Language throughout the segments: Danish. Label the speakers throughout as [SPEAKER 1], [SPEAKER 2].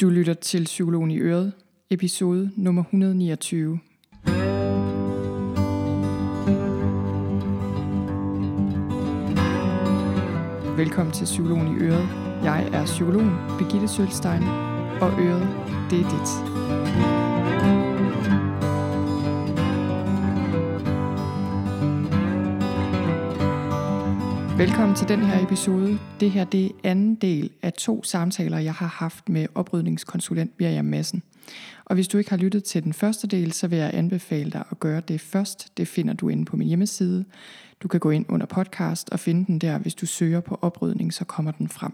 [SPEAKER 1] Du lytter til Psykologen i Øret, episode nummer 129. Velkommen til Psykologen i Øret. Jeg er psykologen Birgitte Sølstein, og Øret, det er dit. Velkommen til den her episode. Det her det er anden del af to samtaler, jeg har haft med oprydningskonsulent Miriam Madsen. Og hvis du ikke har lyttet til den første del, så vil jeg anbefale dig at gøre det først. Det finder du inde på min hjemmeside. Du kan gå ind under podcast og finde den der. Hvis du søger på oprydning, så kommer den frem.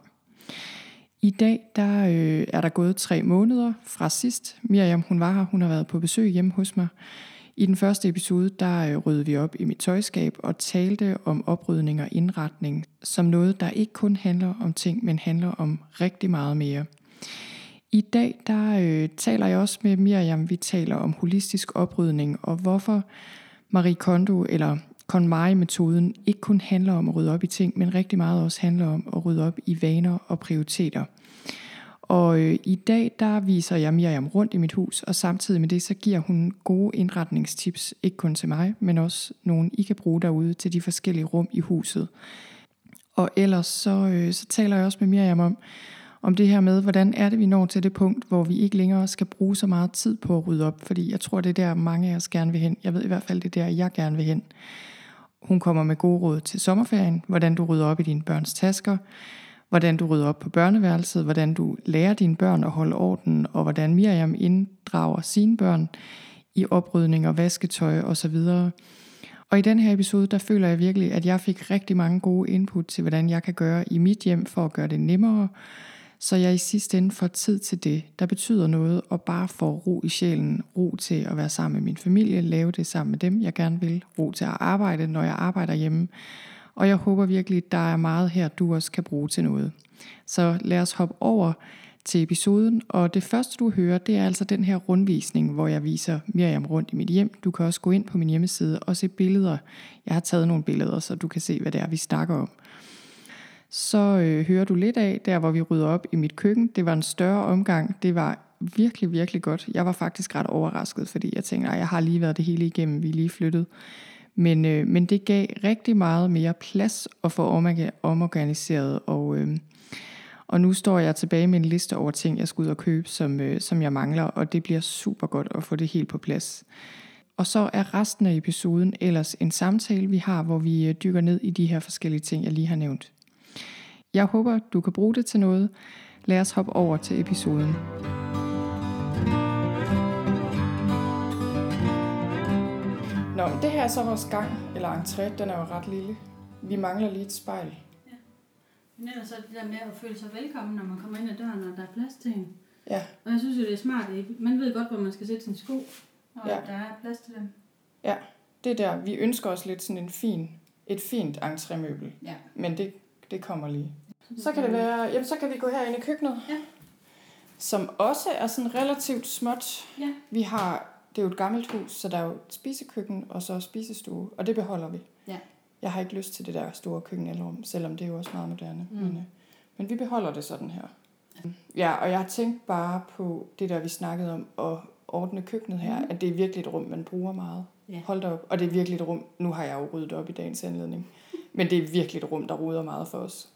[SPEAKER 1] I dag der øh, er der gået tre måneder fra sidst. Miriam hun var her, hun har været på besøg hjemme hos mig. I den første episode, der øh, rydde vi op i mit tøjskab og talte om oprydning og indretning som noget, der ikke kun handler om ting, men handler om rigtig meget mere. I dag, der øh, taler jeg også med Miriam, vi taler om holistisk oprydning og hvorfor Marie Kondo eller KonMari-metoden ikke kun handler om at rydde op i ting, men rigtig meget også handler om at rydde op i vaner og prioriteter. Og øh, i dag, der viser jeg Miriam rundt i mit hus, og samtidig med det, så giver hun gode indretningstips, ikke kun til mig, men også nogle, I kan bruge derude til de forskellige rum i huset. Og ellers så, øh, så taler jeg også med Miriam om, om det her med, hvordan er det, vi når til det punkt, hvor vi ikke længere skal bruge så meget tid på at rydde op, fordi jeg tror, det er der, mange af os gerne vil hen. Jeg ved i hvert fald, det er der, jeg gerne vil hen. Hun kommer med gode råd til sommerferien, hvordan du rydder op i dine børns tasker, hvordan du rydder op på børneværelset, hvordan du lærer dine børn at holde orden, og hvordan Miriam inddrager sine børn i oprydning og vasketøj osv. Og i den her episode, der føler jeg virkelig, at jeg fik rigtig mange gode input til, hvordan jeg kan gøre i mit hjem for at gøre det nemmere, så jeg i sidste ende får tid til det, der betyder noget, og bare får ro i sjælen, ro til at være sammen med min familie, lave det sammen med dem, jeg gerne vil, ro til at arbejde, når jeg arbejder hjemme, og jeg håber virkelig, at der er meget her, du også kan bruge til noget. Så lad os hoppe over til episoden, og det første du hører, det er altså den her rundvisning, hvor jeg viser Miriam rundt i mit hjem. Du kan også gå ind på min hjemmeside og se billeder. Jeg har taget nogle billeder, så du kan se, hvad det er, vi snakker om. Så øh, hører du lidt af, der hvor vi rydder op i mit køkken. Det var en større omgang. Det var virkelig, virkelig godt. Jeg var faktisk ret overrasket, fordi jeg tænkte, at jeg har lige været det hele igennem. Vi er lige flyttet. Men, øh, men det gav rigtig meget mere plads at få omorganiseret, og, øh, og nu står jeg tilbage med en liste over ting, jeg skal ud og købe, som, øh, som jeg mangler, og det bliver super godt at få det helt på plads. Og så er resten af episoden ellers en samtale, vi har, hvor vi øh, dykker ned i de her forskellige ting, jeg lige har nævnt. Jeg håber, du kan bruge det til noget. Lad os hoppe over til episoden. Nå, men det her er så vores gang, eller entré, den er jo ret lille. Vi mangler lige et spejl.
[SPEAKER 2] Ja. Men ellers er det der med at føle sig velkommen, når man kommer ind ad døren, og der er plads til en.
[SPEAKER 1] Ja.
[SPEAKER 2] Og jeg synes jo, det er smart. Man ved godt, hvor man skal sætte sin sko, og
[SPEAKER 1] Ja.
[SPEAKER 2] der er plads til dem.
[SPEAKER 1] Ja, det er der. Vi ønsker os lidt sådan en fin, et fint entrémøbel,
[SPEAKER 2] Ja.
[SPEAKER 1] men det, det kommer lige. Så kan det være, jamen så kan vi gå herind i køkkenet,
[SPEAKER 2] Ja.
[SPEAKER 1] som også er sådan relativt småt.
[SPEAKER 2] Ja.
[SPEAKER 1] Vi har, det er jo et gammelt hus, så der er jo et spisekøkken og så spisestue, og det beholder vi.
[SPEAKER 2] Ja.
[SPEAKER 1] Jeg har ikke lyst til det der store køkkenalrum, selvom det er jo også meget moderne.
[SPEAKER 2] Mm.
[SPEAKER 1] Men, øh, men vi beholder det sådan her. Ja, og jeg har tænkt bare på det der, vi snakkede om, at ordne køkkenet her,
[SPEAKER 2] Mhm.
[SPEAKER 1] at det er virkelig et rum, man bruger meget.
[SPEAKER 2] Ja.
[SPEAKER 1] Hold da op. Og det er virkelig et rum, nu har jeg jo ryddet op i dagens anledning, men det er virkelig et rum, der ruder meget for os.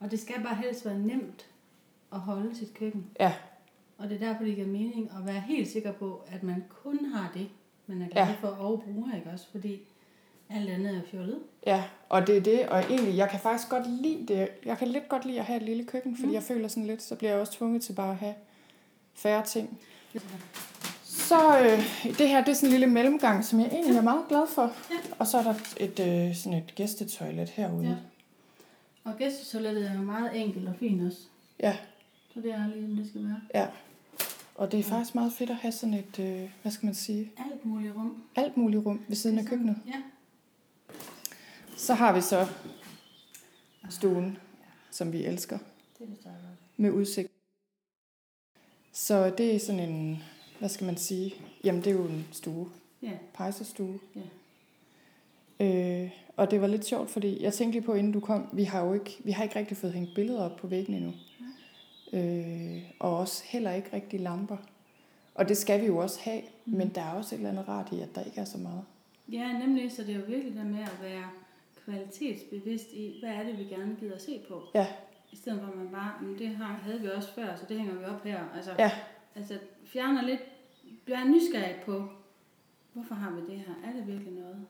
[SPEAKER 2] Og det skal bare helst være nemt at holde sit køkken.
[SPEAKER 1] Ja.
[SPEAKER 2] Og det er derfor, det giver mening at være helt sikker på, at man kun har det, man er glad
[SPEAKER 1] Ja.
[SPEAKER 2] for og bruger, ikke også? Fordi alt andet er fjollet.
[SPEAKER 1] Ja, og det er det, og egentlig, jeg kan faktisk godt lide det. Jeg kan lidt godt lide at have et lille køkken, fordi
[SPEAKER 2] Mm.
[SPEAKER 1] jeg føler sådan lidt, så bliver jeg også tvunget til bare at have færre ting. Så øh, det her, det er sådan en lille mellemgang, som jeg egentlig er meget glad for.
[SPEAKER 2] Ja.
[SPEAKER 1] Og så er der et, øh, sådan et gæstetoilet herude.
[SPEAKER 2] Ja. Og gæstetoilettet er meget enkelt og fint også.
[SPEAKER 1] Ja.
[SPEAKER 2] Så det er lige, det skal være.
[SPEAKER 1] Og det er faktisk meget fedt at have sådan et, øh, hvad skal man sige,
[SPEAKER 2] Alt muligt rum.
[SPEAKER 1] alt muligt rum ved siden af køkkenet.
[SPEAKER 2] Ja.
[SPEAKER 1] Så har vi så stuen, som vi elsker,
[SPEAKER 2] Det jeg godt.
[SPEAKER 1] med udsigt. Så det er sådan en, hvad skal man sige, jamen det er jo en stue,
[SPEAKER 2] Ja.
[SPEAKER 1] pejsestue.
[SPEAKER 2] Ja.
[SPEAKER 1] Øh, og det var lidt sjovt, fordi jeg tænkte lige på, inden du kom, vi har jo ikke, vi har ikke rigtig fået hængt billeder op på væggen endnu. Øh, og også heller ikke rigtig lamper. Og det skal vi jo også have, mm. men der er også et eller andet rart i, at der ikke er så meget.
[SPEAKER 2] Ja, nemlig, så det er jo virkelig der med at være kvalitetsbevidst i, hvad er det, vi gerne gider at se på.
[SPEAKER 1] Ja.
[SPEAKER 2] I stedet for at man bare, men det har, havde vi også før, så det hænger vi op her. Altså,
[SPEAKER 1] Ja,
[SPEAKER 2] altså fjerner lidt, bliver nysgerrig på, hvorfor har vi det her? Er det virkelig noget?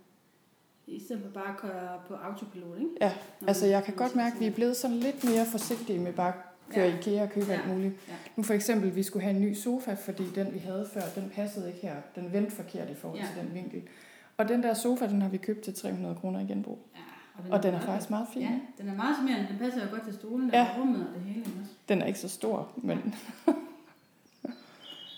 [SPEAKER 2] I stedet for bare at køre på autopilot, ikke?
[SPEAKER 1] ja.
[SPEAKER 2] Når
[SPEAKER 1] Altså jeg kan godt mærke, at vi er blevet sådan lidt mere forsigtige med bare at køre
[SPEAKER 2] Ja.
[SPEAKER 1] IKEA og købe
[SPEAKER 2] Ja.
[SPEAKER 1] alt muligt.
[SPEAKER 2] Ja.
[SPEAKER 1] Nu for eksempel, vi skulle have en ny sofa, fordi den vi havde før, den passede ikke her. Den vendte forkert i forhold
[SPEAKER 2] Ja.
[SPEAKER 1] til den vinkel. Og den der sofa, den har vi købt til 300 kroner i genbrug.
[SPEAKER 2] Ja,
[SPEAKER 1] Og den er
[SPEAKER 2] meget-
[SPEAKER 1] faktisk meget fin.
[SPEAKER 2] Ja, den er meget smerende. Den passer jo godt til stolen
[SPEAKER 1] Ja.
[SPEAKER 2] og rummet og det hele. Også.
[SPEAKER 1] Den er ikke så stor, men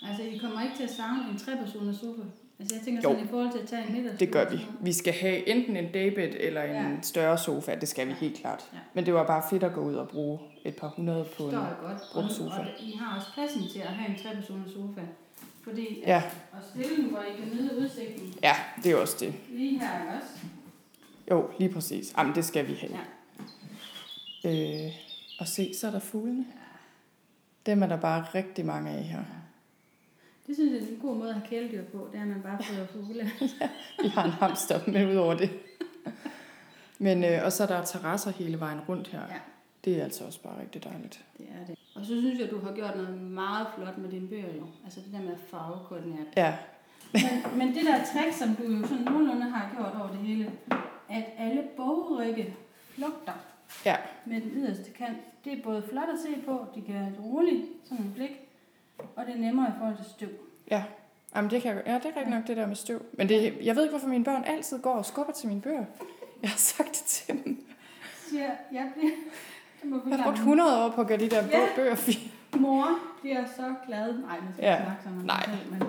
[SPEAKER 2] Altså, I kommer ikke til at savne en trepersoners sofa. Altså, jeg tænker
[SPEAKER 1] Jo.
[SPEAKER 2] sådan i forhold til at tage en middag.
[SPEAKER 1] det gør vi. Vi skal have enten en daybed eller en
[SPEAKER 2] Ja.
[SPEAKER 1] ja. større sofa, det skal vi helt klart.
[SPEAKER 2] Ja.
[SPEAKER 1] Men det var bare fedt at gå ud og bruge et par hundrede på
[SPEAKER 2] Forstår
[SPEAKER 1] en...
[SPEAKER 2] godt.
[SPEAKER 1] brugt
[SPEAKER 2] Og,
[SPEAKER 1] sofa.
[SPEAKER 2] og I har også pladsen til at have en trepersoners sofa. Fordi
[SPEAKER 1] Ja,
[SPEAKER 2] at stille den, hvor I kan nyde udsigten
[SPEAKER 1] ja, det er også det.
[SPEAKER 2] lige her, også?
[SPEAKER 1] Jo, lige præcis. Jamen, det skal vi have.
[SPEAKER 2] Ja.
[SPEAKER 1] Øh, og se, så er der fuglene. Dem er der bare rigtig mange af her.
[SPEAKER 2] Det synes jeg er en god måde at have kæledyr på, det er, at man bare fodrer fugle.
[SPEAKER 1] Vi har en hamster med ud over det. Men, øh, og så er der terrasser hele vejen rundt her.
[SPEAKER 2] Ja.
[SPEAKER 1] Det er altså også bare rigtig dejligt.
[SPEAKER 2] Det er det. Og så synes jeg, du har gjort noget meget flot med dine bøger jo. Altså det der med farvekoordinat.
[SPEAKER 1] Ja,
[SPEAKER 2] Men, men det der trick, som du jo sådan nogenlunde har gjort over det hele, at alle bogrygge flugter
[SPEAKER 1] ja,
[SPEAKER 2] med den yderste kant, det er både flot at se på, de kan et roligt sådan en blik, og det er nemmere i forhold til støv.
[SPEAKER 1] ja. Jamen, det kan jeg, ja, det er rigtig nok det der med støv. Men det, jeg ved ikke, hvorfor mine børn altid går og skubber til mine bøger. Jeg har sagt det til dem.
[SPEAKER 2] Siger jeg, bliver...
[SPEAKER 1] Jeg har brugt
[SPEAKER 2] forklare.
[SPEAKER 1] 100 år på at gøre de der
[SPEAKER 2] Ja.
[SPEAKER 1] bøger fine.
[SPEAKER 2] Mor bliver så glad. Nej, man skal
[SPEAKER 1] Ja.
[SPEAKER 2] snakke om
[SPEAKER 1] Nej.
[SPEAKER 2] men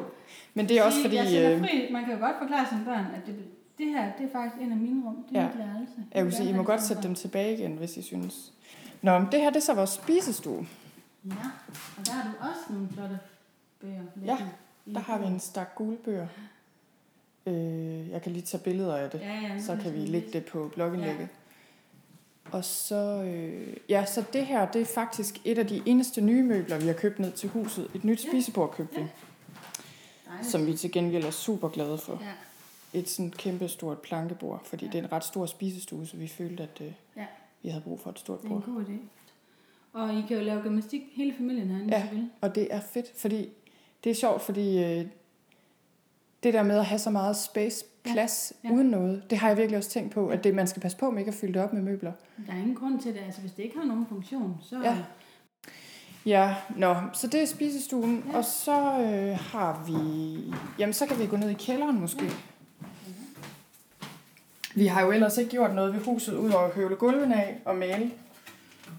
[SPEAKER 1] Men det er også fordi...
[SPEAKER 2] Jeg
[SPEAKER 1] Øh,
[SPEAKER 2] fri. Man kan jo godt forklare sine børn, at det, det her, det er faktisk en af mine rum. Det er
[SPEAKER 1] Ja.
[SPEAKER 2] mit værelse.
[SPEAKER 1] jeg vil sige, I må godt sætte dem tilbage igen, hvis I synes. Nå, men det her det er så vores spisestue.
[SPEAKER 2] Ja, og der har du også nogle flotte bøger.
[SPEAKER 1] Ja, Der har vi en stak gule bøger. Øh, jeg kan lige tage billeder af det.
[SPEAKER 2] Ja, ja,
[SPEAKER 1] Så kan vi lægge det på blogindlægget.
[SPEAKER 2] Ja.
[SPEAKER 1] Og så, øh, ja, så det her, det er faktisk et af de eneste nye møbler, vi har købt ned til huset. Et nyt
[SPEAKER 2] Ja.
[SPEAKER 1] spisebord købte vi,
[SPEAKER 2] Dejligt.
[SPEAKER 1] som vi til gengæld er super glade for.
[SPEAKER 2] Ja,
[SPEAKER 1] Et sådan kæmpe stort plankebord, fordi
[SPEAKER 2] Ja.
[SPEAKER 1] det er en ret stor spisestue, så vi følte, at øh,
[SPEAKER 2] Ja.
[SPEAKER 1] vi havde brug for et stort
[SPEAKER 2] det er en
[SPEAKER 1] bord.
[SPEAKER 2] god idé. Og I kan jo lave gymnastik hele familien herinde,
[SPEAKER 1] Ja. Og det er fedt, fordi det er sjovt, fordi øh, det der med at have så meget space,
[SPEAKER 2] Ja.
[SPEAKER 1] plads,
[SPEAKER 2] Ja.
[SPEAKER 1] uden noget, det har jeg virkelig også tænkt på, at det, man skal passe på med ikke at fylde det op med møbler.
[SPEAKER 2] Der er ingen grund til det. Altså, hvis det ikke har nogen funktion, så...
[SPEAKER 1] Ja. Ja, nå, så det er spisestuen,
[SPEAKER 2] Ja.
[SPEAKER 1] ja. og så øh, har vi, jamen så kan vi gå ned i kælderen måske. Vi har jo ellers ikke gjort noget ved huset, udover at høvle gulvene af og male.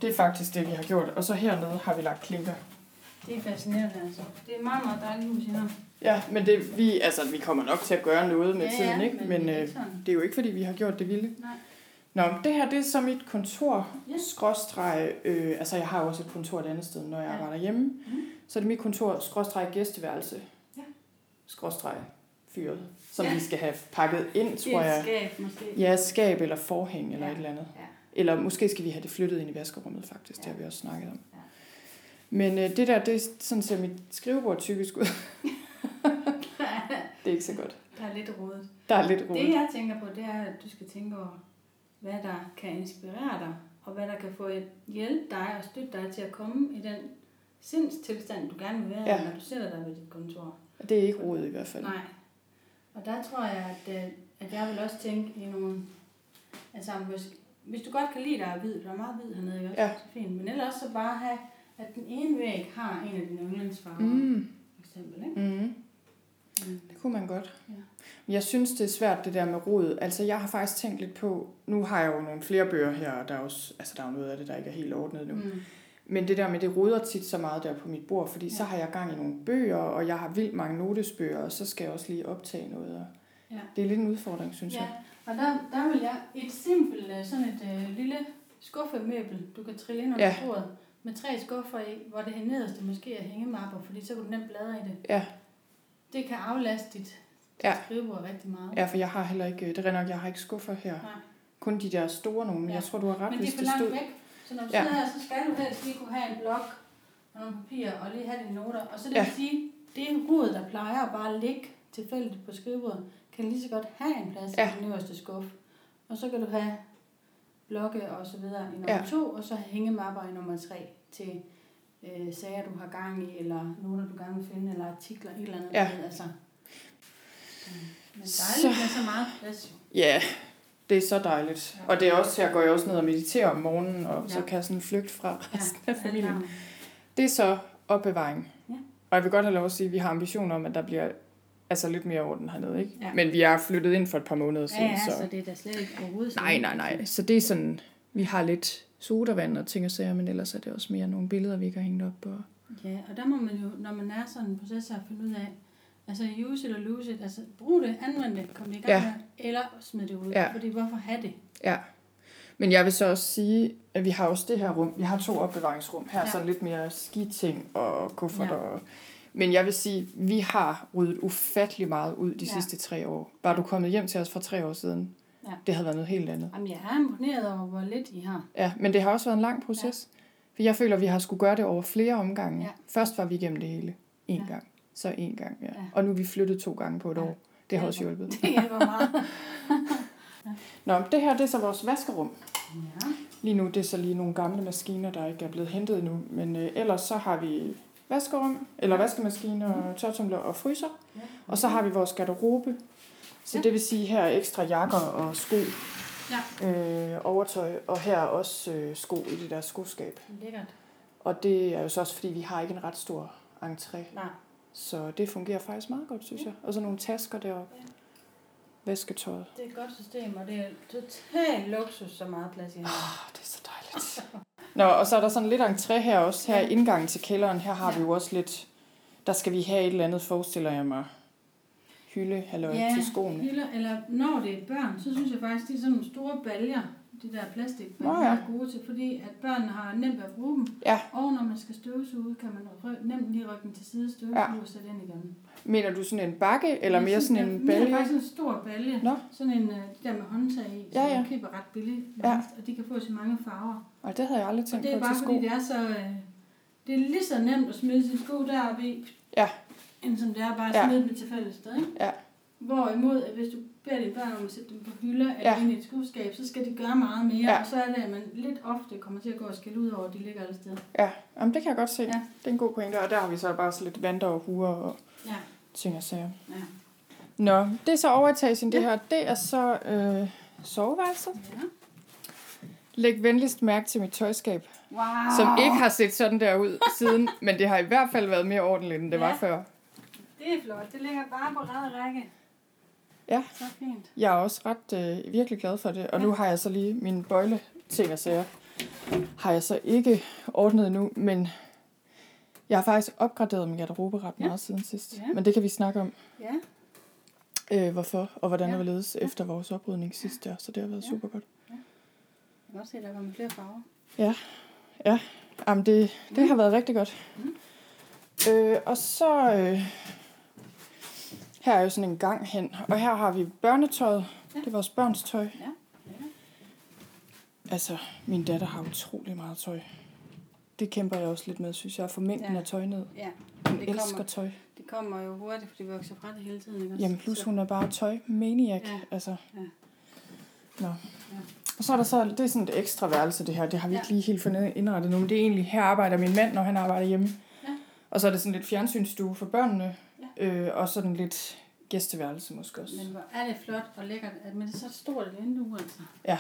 [SPEAKER 1] Det er faktisk det, vi har gjort. Og så hernede har vi lagt klinker.
[SPEAKER 2] Det er fascinerende, altså. Det er et meget, meget dejligt hus, I har.
[SPEAKER 1] Ja, men det, vi, altså, vi kommer nok til at gøre noget med
[SPEAKER 2] Ja,
[SPEAKER 1] tiden, ikke?
[SPEAKER 2] men
[SPEAKER 1] Men,
[SPEAKER 2] det er
[SPEAKER 1] øh, det er jo ikke, fordi vi har gjort det vilde.
[SPEAKER 2] Nej.
[SPEAKER 1] Nå, det her, det er så mit kontor,
[SPEAKER 2] Ja.
[SPEAKER 1] skråstreg, øh, altså jeg har jo også et kontor et andet sted, når jeg
[SPEAKER 2] Ja.
[SPEAKER 1] arbejder hjemme.
[SPEAKER 2] Mhm.
[SPEAKER 1] Så er det mit kontor, skråstreg gæsteværelse,
[SPEAKER 2] Ja.
[SPEAKER 1] skråstreg fyret, som
[SPEAKER 2] Ja.
[SPEAKER 1] vi skal have pakket ind, tror
[SPEAKER 2] er
[SPEAKER 1] jeg.
[SPEAKER 2] et skab, måske.
[SPEAKER 1] Ja, skab eller forhæng eller
[SPEAKER 2] Ja.
[SPEAKER 1] et eller andet.
[SPEAKER 2] Ja.
[SPEAKER 1] Eller måske skal vi have det flyttet ind i vaskerummet, faktisk. Det
[SPEAKER 2] Ja.
[SPEAKER 1] har vi også snakket om.
[SPEAKER 2] Ja.
[SPEAKER 1] Men øh, det der, det er sådan ser mit skrivebord typisk ud. det er ikke så godt.
[SPEAKER 2] Der er lidt rodet.
[SPEAKER 1] Der er lidt
[SPEAKER 2] Det
[SPEAKER 1] roligt.
[SPEAKER 2] jeg tænker på, det er, at du skal tænke over, hvad der kan inspirere dig, og hvad der kan få hjælpe dig og støtte dig til at komme i den sindstilstand, du gerne vil være,
[SPEAKER 1] Ja.
[SPEAKER 2] når du sætter dig ved dit kontor.
[SPEAKER 1] Det er ikke rodet i hvert fald.
[SPEAKER 2] Nej. Og der tror jeg, at, øh, at jeg vil også tænke i nogle... Altså, hvis, hvis du godt kan lide dig af hvid, der er meget hvid hernede, ikke også?
[SPEAKER 1] Ja.
[SPEAKER 2] Så fint. Men ellers så bare have, at den ene væg har en af dine yndlingsfarver,
[SPEAKER 1] Mm.
[SPEAKER 2] for eksempel, ikke?
[SPEAKER 1] Mm.
[SPEAKER 2] Mm.
[SPEAKER 1] Det kunne man godt.
[SPEAKER 2] Ja.
[SPEAKER 1] Jeg synes, det er svært, det der med rod. Altså, jeg har faktisk tænkt lidt på... Nu har jeg jo nogle flere bøger her, og der er, også, altså, der er jo noget af det, der ikke er helt ordnet nu. Mm. Men det der med, det roder tit så meget der på mit bord, fordi ja. så har jeg gang i nogle bøger, og jeg har vildt mange notesbøger, og så skal jeg også lige optage noget. Og
[SPEAKER 2] Ja.
[SPEAKER 1] Det er lidt en udfordring, synes
[SPEAKER 2] Ja,
[SPEAKER 1] jeg.
[SPEAKER 2] Og der, der vil jeg et simpelt, øh, sådan et øh, lille skuffemøbel, du kan trille ind under
[SPEAKER 1] Ja.
[SPEAKER 2] bordet, med tre skuffer i, hvor det nederste måske er hængemapper, fordi så kan du nemt bladre i det.
[SPEAKER 1] Ja.
[SPEAKER 2] Det kan aflaste dit, dit
[SPEAKER 1] Ja.
[SPEAKER 2] skrivebord rigtig meget.
[SPEAKER 1] Ja, for jeg har heller ikke... Det er nok, jeg har ikke skuffer her.
[SPEAKER 2] Nej.
[SPEAKER 1] Kun de der store nogle, men
[SPEAKER 2] Ja.
[SPEAKER 1] jeg tror, du har ret,
[SPEAKER 2] Men det
[SPEAKER 1] hvis
[SPEAKER 2] er for langt
[SPEAKER 1] stod...
[SPEAKER 2] væk, så når du
[SPEAKER 1] Ja.
[SPEAKER 2] sidder her, så skal du helst lige kunne have en blok, og nogle papirer og lige have dine noter. Og så det
[SPEAKER 1] Ja.
[SPEAKER 2] vil sige, det rod, der plejer at bare ligge tilfældigt på skrivebordet, kan lige så godt have en plads
[SPEAKER 1] Ja.
[SPEAKER 2] i den øverste skuffe. Og så kan du have blokke og så videre i nummer
[SPEAKER 1] Ja.
[SPEAKER 2] ja. to, og så hængemapper i nummer tre til øh, sager, du har gang i, eller noter, du gerne vil finde, eller artikler, et eller andet.
[SPEAKER 1] Ja.
[SPEAKER 2] ved, Altså. Mm. Men
[SPEAKER 1] Så-
[SPEAKER 2] dejligt med så meget plads. jo.
[SPEAKER 1] Ja, det er så dejligt. Og det er også, her går jeg også ned og mediterer om morgenen, og så
[SPEAKER 2] Ja.
[SPEAKER 1] kan jeg sådan flygte fra resten af
[SPEAKER 2] alt
[SPEAKER 1] familien. Det er så opbevaring.
[SPEAKER 2] Ja.
[SPEAKER 1] Og jeg vil godt have lov at sige, at vi har ambitioner om, at der bliver altså lidt mere orden hernede, ikke?
[SPEAKER 2] Ja.
[SPEAKER 1] Men vi er flyttet ind for et par måneder
[SPEAKER 2] Ja,
[SPEAKER 1] siden,
[SPEAKER 2] ja,
[SPEAKER 1] så...
[SPEAKER 2] så det er da slet ikke overhovedet.
[SPEAKER 1] Nej, nej, nej. Så det er sådan, vi har lidt sodavand og ting og sager, men ellers er det også mere nogle billeder, vi ikke har hængt op. Og...
[SPEAKER 2] Ja, og der må man jo, når man er sådan en proces, at finde ud af, altså use it or lose it, altså brug det, anvend det, kom det i gang
[SPEAKER 1] Ja.
[SPEAKER 2] med, eller smid det ud,
[SPEAKER 1] Ja.
[SPEAKER 2] fordi hvorfor have det?
[SPEAKER 1] Ja. Men jeg vil så også sige, at vi har også det her rum. Vi har to opbevaringsrum. Her er
[SPEAKER 2] Ja.
[SPEAKER 1] sådan lidt mere skiting og kufferter.
[SPEAKER 2] Ja.
[SPEAKER 1] Ja. Men jeg vil sige, vi har ryddet ufattelig meget ud de
[SPEAKER 2] Ja.
[SPEAKER 1] sidste tre år. Var du kommet hjem til os for tre år siden,
[SPEAKER 2] Ja.
[SPEAKER 1] det havde været noget helt andet.
[SPEAKER 2] Jamen, jeg er imponeret over, hvor lidt I har.
[SPEAKER 1] Ja, men det har også været en lang proces. Ja. For jeg føler, vi har skulle gøre det over flere omgange.
[SPEAKER 2] Ja.
[SPEAKER 1] Først var vi igennem det hele. En
[SPEAKER 2] Ja.
[SPEAKER 1] gang. Så en gang, ja.
[SPEAKER 2] Ja.
[SPEAKER 1] Og nu er vi flyttet to gange på et
[SPEAKER 2] Ja.
[SPEAKER 1] år. Det har også hjulpet.
[SPEAKER 2] Det hjælper meget.
[SPEAKER 1] Nå, det her det er så vores vaskerum.
[SPEAKER 2] Ja.
[SPEAKER 1] Lige nu det er så lige nogle gamle maskiner, der ikke er blevet hentet endnu. Men øh, ellers så har vi vaskerum, eller vaskemaskiner, og tørretumbler og fryser.
[SPEAKER 2] Ja.
[SPEAKER 1] Og så har vi vores garderobe. Så
[SPEAKER 2] Ja.
[SPEAKER 1] det vil sige her er ekstra jakker og sko,
[SPEAKER 2] Ja.
[SPEAKER 1] øh, overtøj, og her er også øh, sko i det der skoskab.
[SPEAKER 2] Lækkert.
[SPEAKER 1] Og det er jo så også, fordi vi har ikke en ret stor entré.
[SPEAKER 2] Nej.
[SPEAKER 1] Så det fungerer faktisk meget godt, synes jeg. Og så nogle tasker deroppe.
[SPEAKER 2] Ja.
[SPEAKER 1] Vasketøjet.
[SPEAKER 2] Det er et godt system, og det er total luksus, så meget plads I har.
[SPEAKER 1] Oh, det er så dejligt. Nå, og så er der sådan lidt entré her også. Her
[SPEAKER 2] Ja.
[SPEAKER 1] i indgangen til kælderen, her har
[SPEAKER 2] Ja.
[SPEAKER 1] vi jo også lidt... Der skal vi have et eller andet, forestiller jeg mig. Hylde, halløj,
[SPEAKER 2] Ja,
[SPEAKER 1] til skoene.
[SPEAKER 2] hylder, eller når det er børn, så synes jeg faktisk, de er sådan nogle store baljer, de der plastikbaljer,
[SPEAKER 1] Nå
[SPEAKER 2] der
[SPEAKER 1] ja.
[SPEAKER 2] er gode til, fordi at børnene har nemt ved at bruge dem.
[SPEAKER 1] Ja.
[SPEAKER 2] Og når man skal støvsuge, kan man nemt lige rykke den til side, støvsuge
[SPEAKER 1] Ja.
[SPEAKER 2] og sætte ind igen.
[SPEAKER 1] Mener du sådan en bakke, eller mere
[SPEAKER 2] synes,
[SPEAKER 1] sådan en balje?
[SPEAKER 2] faktisk en stor balje.
[SPEAKER 1] Nå.
[SPEAKER 2] Sådan en, øh, de der med håndtag i, som
[SPEAKER 1] Ja, ja.
[SPEAKER 2] man køber ret billigt.
[SPEAKER 1] Ja.
[SPEAKER 2] Og de kan få så mange farver.
[SPEAKER 1] Og det havde jeg aldrig tænkt
[SPEAKER 2] det er
[SPEAKER 1] på
[SPEAKER 2] bare
[SPEAKER 1] til sko.
[SPEAKER 2] fordi, det er så... Øh, det er lige så nemt at smide sin sko deroppe i,
[SPEAKER 1] Ja.
[SPEAKER 2] end som det er bare at
[SPEAKER 1] Ja.
[SPEAKER 2] smide dem et tilfældigt sted. Ikke?
[SPEAKER 1] Ja.
[SPEAKER 2] Hvorimod, at hvis du beder dine børn om at sætte dem på hylder eller
[SPEAKER 1] Ja.
[SPEAKER 2] ind i et skudskab, så skal de gøre meget mere.
[SPEAKER 1] Ja.
[SPEAKER 2] Og så er det, at man lidt ofte kommer til at gå og skælde ud over, at de ligger alle steder.
[SPEAKER 1] Ja, Jamen, det kan jeg godt se.
[SPEAKER 2] Ja.
[SPEAKER 1] Det er en god pointe. Og der har vi så bare så lidt vanter og huer og
[SPEAKER 2] Ja.
[SPEAKER 1] Ting og sager.
[SPEAKER 2] Ja.
[SPEAKER 1] Nå, det er så overetagen, det
[SPEAKER 2] Ja.
[SPEAKER 1] her. Det er så øh, soveværelset.
[SPEAKER 2] ja.
[SPEAKER 1] Læg venligst mærke til mit tøjskab.
[SPEAKER 2] Wow.
[SPEAKER 1] som ikke har set sådan der ud siden, men det har i hvert fald været mere ordentligt, end det var
[SPEAKER 2] Ja.
[SPEAKER 1] før.
[SPEAKER 2] Det er flot. Det ligger bare på ræd række.
[SPEAKER 1] Ja.
[SPEAKER 2] Så fint.
[SPEAKER 1] Jeg er også ret øh, virkelig glad for det, og nu har jeg så lige mine bøjle ting og sager. Har jeg så ikke ordnet nu, men jeg har faktisk opgraderet min garderobe ret
[SPEAKER 2] Ja.
[SPEAKER 1] meget siden sidst.
[SPEAKER 2] Ja.
[SPEAKER 1] Men det kan vi snakke om,
[SPEAKER 2] Ja.
[SPEAKER 1] øh, hvorfor og hvordan
[SPEAKER 2] Ja.
[SPEAKER 1] det ledes efter vores oprydning sidst der, så det har været
[SPEAKER 2] Ja.
[SPEAKER 1] super godt.
[SPEAKER 2] Jeg kan godt se, at der kommer flere farver.
[SPEAKER 1] Jamen, det, det har været rigtig godt.
[SPEAKER 2] Mm.
[SPEAKER 1] Øh, og så... Øh, her er jo sådan en gang hen, og her har vi børnetøjet.
[SPEAKER 2] Ja.
[SPEAKER 1] Det er vores børns tøj.
[SPEAKER 2] Ja. ja.
[SPEAKER 1] Altså, min datter har utrolig meget tøj. Det kæmper jeg også lidt med, synes jeg, få mængden
[SPEAKER 2] Ja.
[SPEAKER 1] af tøj ned.
[SPEAKER 2] ja.
[SPEAKER 1] Hun
[SPEAKER 2] Det
[SPEAKER 1] elsker
[SPEAKER 2] kommer-
[SPEAKER 1] tøj.
[SPEAKER 2] Det kommer jo hurtigt, fordi vi vokser fra det hele tiden. Ikke? også?
[SPEAKER 1] Jamen, plus
[SPEAKER 2] Så-
[SPEAKER 1] hun er bare tøj-maniac.
[SPEAKER 2] Ja.
[SPEAKER 1] Altså.
[SPEAKER 2] Ja.
[SPEAKER 1] Nå. Og så er der så, det er sådan et ekstra værelse, det her. Det har vi ikke lige helt fundet indrettet nu, men det er egentlig, her arbejder min mand, når han arbejder hjemme.
[SPEAKER 2] Ja.
[SPEAKER 1] Og så er det sådan lidt fjernsynsstue for børnene,
[SPEAKER 2] Ja.
[SPEAKER 1] øh, og sådan lidt gæsteværelse måske også.
[SPEAKER 2] Men hvor er det flot og lækkert, at med det så stort et vindue, altså.
[SPEAKER 1] Ja.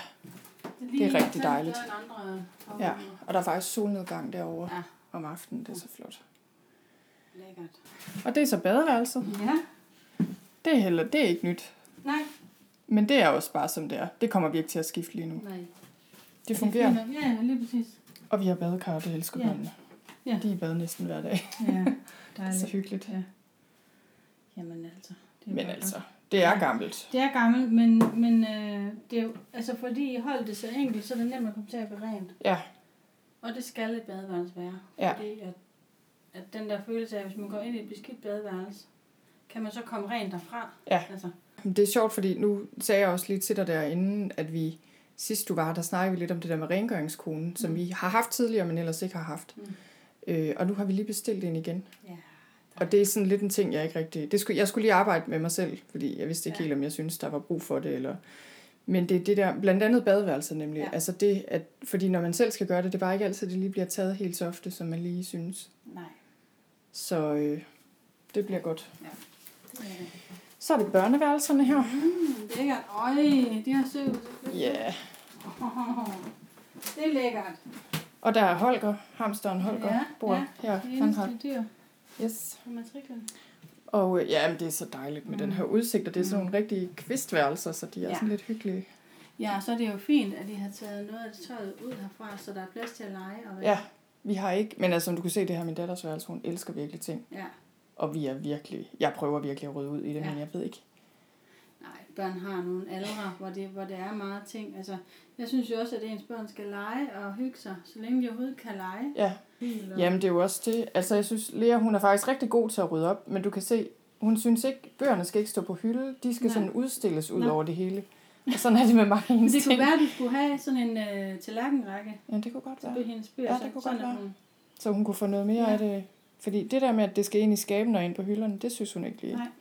[SPEAKER 2] Det,
[SPEAKER 1] Det er rigtig dejligt.
[SPEAKER 2] andre
[SPEAKER 1] Ja, og der er faktisk solnedgang derovre
[SPEAKER 2] Ja.
[SPEAKER 1] om aftenen, det er så flot.
[SPEAKER 2] Lækkert.
[SPEAKER 1] Og det er så badeværelset.
[SPEAKER 2] Ja.
[SPEAKER 1] Det er, heller, det er ikke nyt,
[SPEAKER 2] Nej.
[SPEAKER 1] men det er også bare som det er. Det kommer vi ikke til at skifte lige nu.
[SPEAKER 2] Nej.
[SPEAKER 1] Det fungerer,
[SPEAKER 2] nok. Ja, lige præcis.
[SPEAKER 1] og vi har badekar, det elsker
[SPEAKER 2] Ja.
[SPEAKER 1] børnene.
[SPEAKER 2] Ja.
[SPEAKER 1] De er i bad næsten hver dag.
[SPEAKER 2] Ja,
[SPEAKER 1] Det er
[SPEAKER 2] dejligt.
[SPEAKER 1] så hyggeligt.
[SPEAKER 2] Ja. Jamen altså. Det er
[SPEAKER 1] Men altså. Det er
[SPEAKER 2] Ja.
[SPEAKER 1] gammelt.
[SPEAKER 2] Det er gammelt, men, men øh, det er jo, altså fordi I holdt det så enkelt, så er det nemt at komme til at blive rent.
[SPEAKER 1] Ja.
[SPEAKER 2] Og det skal et badeværelse være.
[SPEAKER 1] Ja.
[SPEAKER 2] Fordi at, at den der følelse af, at hvis man går ind i et beskidt badeværelse, kan man så komme rent derfra.
[SPEAKER 1] Ja.
[SPEAKER 2] Altså,
[SPEAKER 1] Det er sjovt, fordi nu sagde jeg også lige til dig derinde, at vi sidst du var, der snakkede vi lidt om det der med rengøringskonen, som
[SPEAKER 2] Mm.
[SPEAKER 1] vi har haft tidligere, men ellers ikke har haft.
[SPEAKER 2] Mm.
[SPEAKER 1] Øh, og nu har vi lige bestilt en igen.
[SPEAKER 2] Ja.
[SPEAKER 1] Og det er sådan lidt en ting, jeg ikke rigtig... Det skulle, jeg skulle lige arbejde med mig selv, fordi jeg vidste ikke
[SPEAKER 2] Ja.
[SPEAKER 1] helt, om jeg synes der var brug for det. Eller... Men det er det der, blandt andet badeværelser nemlig.
[SPEAKER 2] Ja.
[SPEAKER 1] Altså det, at, fordi når man selv skal gøre det, det er bare ikke altid, det lige bliver taget helt så ofte, som man lige synes.
[SPEAKER 2] Nej.
[SPEAKER 1] Så øh, det bliver godt.
[SPEAKER 2] Det.
[SPEAKER 1] Så er det børneværelserne her.
[SPEAKER 2] Mm, lækkert. Øj, de har søv.
[SPEAKER 1] Ja. Yeah.
[SPEAKER 2] Det er lækkert.
[SPEAKER 1] Og der er Holger, hamsteren Holger,
[SPEAKER 2] Ja,
[SPEAKER 1] bor
[SPEAKER 2] ja.
[SPEAKER 1] her. Han har,
[SPEAKER 2] dyr
[SPEAKER 1] yes.
[SPEAKER 2] på matriklen.
[SPEAKER 1] Og øh, ja, men det er så dejligt med
[SPEAKER 2] Mm.
[SPEAKER 1] den her udsigt, og det er sådan
[SPEAKER 2] Mm.
[SPEAKER 1] nogle rigtige kvistværelser, så de er
[SPEAKER 2] Ja.
[SPEAKER 1] sådan lidt hyggelige.
[SPEAKER 2] Ja, så er det jo fint, at de har taget noget af det tøjet ud herfra, så der er plads til at lege. Og.
[SPEAKER 1] Ja, vi har ikke, men altså som du kan se, det her min datters værelse, hun elsker virkelig ting.
[SPEAKER 2] ja.
[SPEAKER 1] Og vi er virkelig, jeg prøver virkelig at rydde ud i det,
[SPEAKER 2] ja.
[SPEAKER 1] men jeg ved ikke.
[SPEAKER 2] Nej, børn har nogle aldre, hvor det, hvor det er meget ting. Altså, jeg synes jo også, at ens børn skal lege og hygge sig, så længe de overhovedet kan lege.
[SPEAKER 1] Ja,
[SPEAKER 2] Eller-
[SPEAKER 1] jamen det er jo også det. Altså jeg synes, Lea hun er faktisk rigtig god til at rydde op, men du kan se, hun synes ikke, bøgerne skal ikke stå på hylde, de skal
[SPEAKER 2] Nej.
[SPEAKER 1] sådan udstilles ud
[SPEAKER 2] Nå.
[SPEAKER 1] over det hele. Og sådan er det med mange hendes
[SPEAKER 2] det kunne
[SPEAKER 1] ting.
[SPEAKER 2] være, at du skulle have sådan en øh, tallerkenrække
[SPEAKER 1] Ja, det kunne godt være.
[SPEAKER 2] hendes bøger.
[SPEAKER 1] Ja,
[SPEAKER 2] så-
[SPEAKER 1] det kunne godt være.
[SPEAKER 2] hun-
[SPEAKER 1] Så hun kunne få noget mere
[SPEAKER 2] Ja.
[SPEAKER 1] af det. Fordi det der med, at det skal ind i skabene og ind på hylderne, det synes hun ikke lige.
[SPEAKER 2] Nej, nej.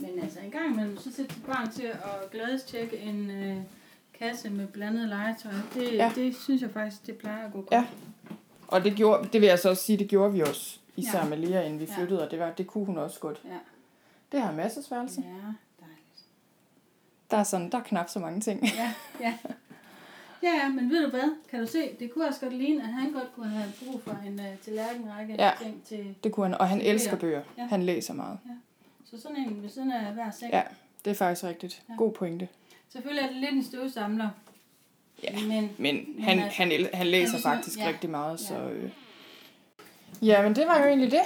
[SPEAKER 2] Men altså, en gang imellem, så sætter dit barn til at glædestjekke en øh, kasse med blandet legetøj. Det, ja.
[SPEAKER 1] Ja.
[SPEAKER 2] det synes jeg faktisk, det plejer at gå godt.
[SPEAKER 1] Ja. Og det, gjorde, det vil jeg så også sige, det gjorde vi også. Især
[SPEAKER 2] Ja.
[SPEAKER 1] ja. med Lea, inden vi
[SPEAKER 2] Ja.
[SPEAKER 1] flyttede, og det, var, det kunne hun også godt.
[SPEAKER 2] Ja.
[SPEAKER 1] Det har masses værelse.
[SPEAKER 2] Ja, dejligt.
[SPEAKER 1] Der er, sådan, der er knap så mange ting.
[SPEAKER 2] Ja, ja. Ja, ja, men ved du hvad? Kan du se, det kunne også godt ligne, at han godt kunne have brug for en uh, tallerkenrække
[SPEAKER 1] Ja.
[SPEAKER 2] ting til...
[SPEAKER 1] Det kunne han, og han elsker bøger.
[SPEAKER 2] Ja.
[SPEAKER 1] Han læser meget.
[SPEAKER 2] Så sådan en ved siden af hver seng.
[SPEAKER 1] Ja. Det er faktisk rigtigt.
[SPEAKER 2] Ja.
[SPEAKER 1] God pointe.
[SPEAKER 2] Selvfølgelig er det lidt en støvsamler.
[SPEAKER 1] Ja.
[SPEAKER 2] Men
[SPEAKER 1] Men han,
[SPEAKER 2] altså,
[SPEAKER 1] han, han læser
[SPEAKER 2] han-
[SPEAKER 1] faktisk
[SPEAKER 2] ja.
[SPEAKER 1] rigtig meget, så...
[SPEAKER 2] Ja.
[SPEAKER 1] Øh. Ja, men det var jo egentlig det.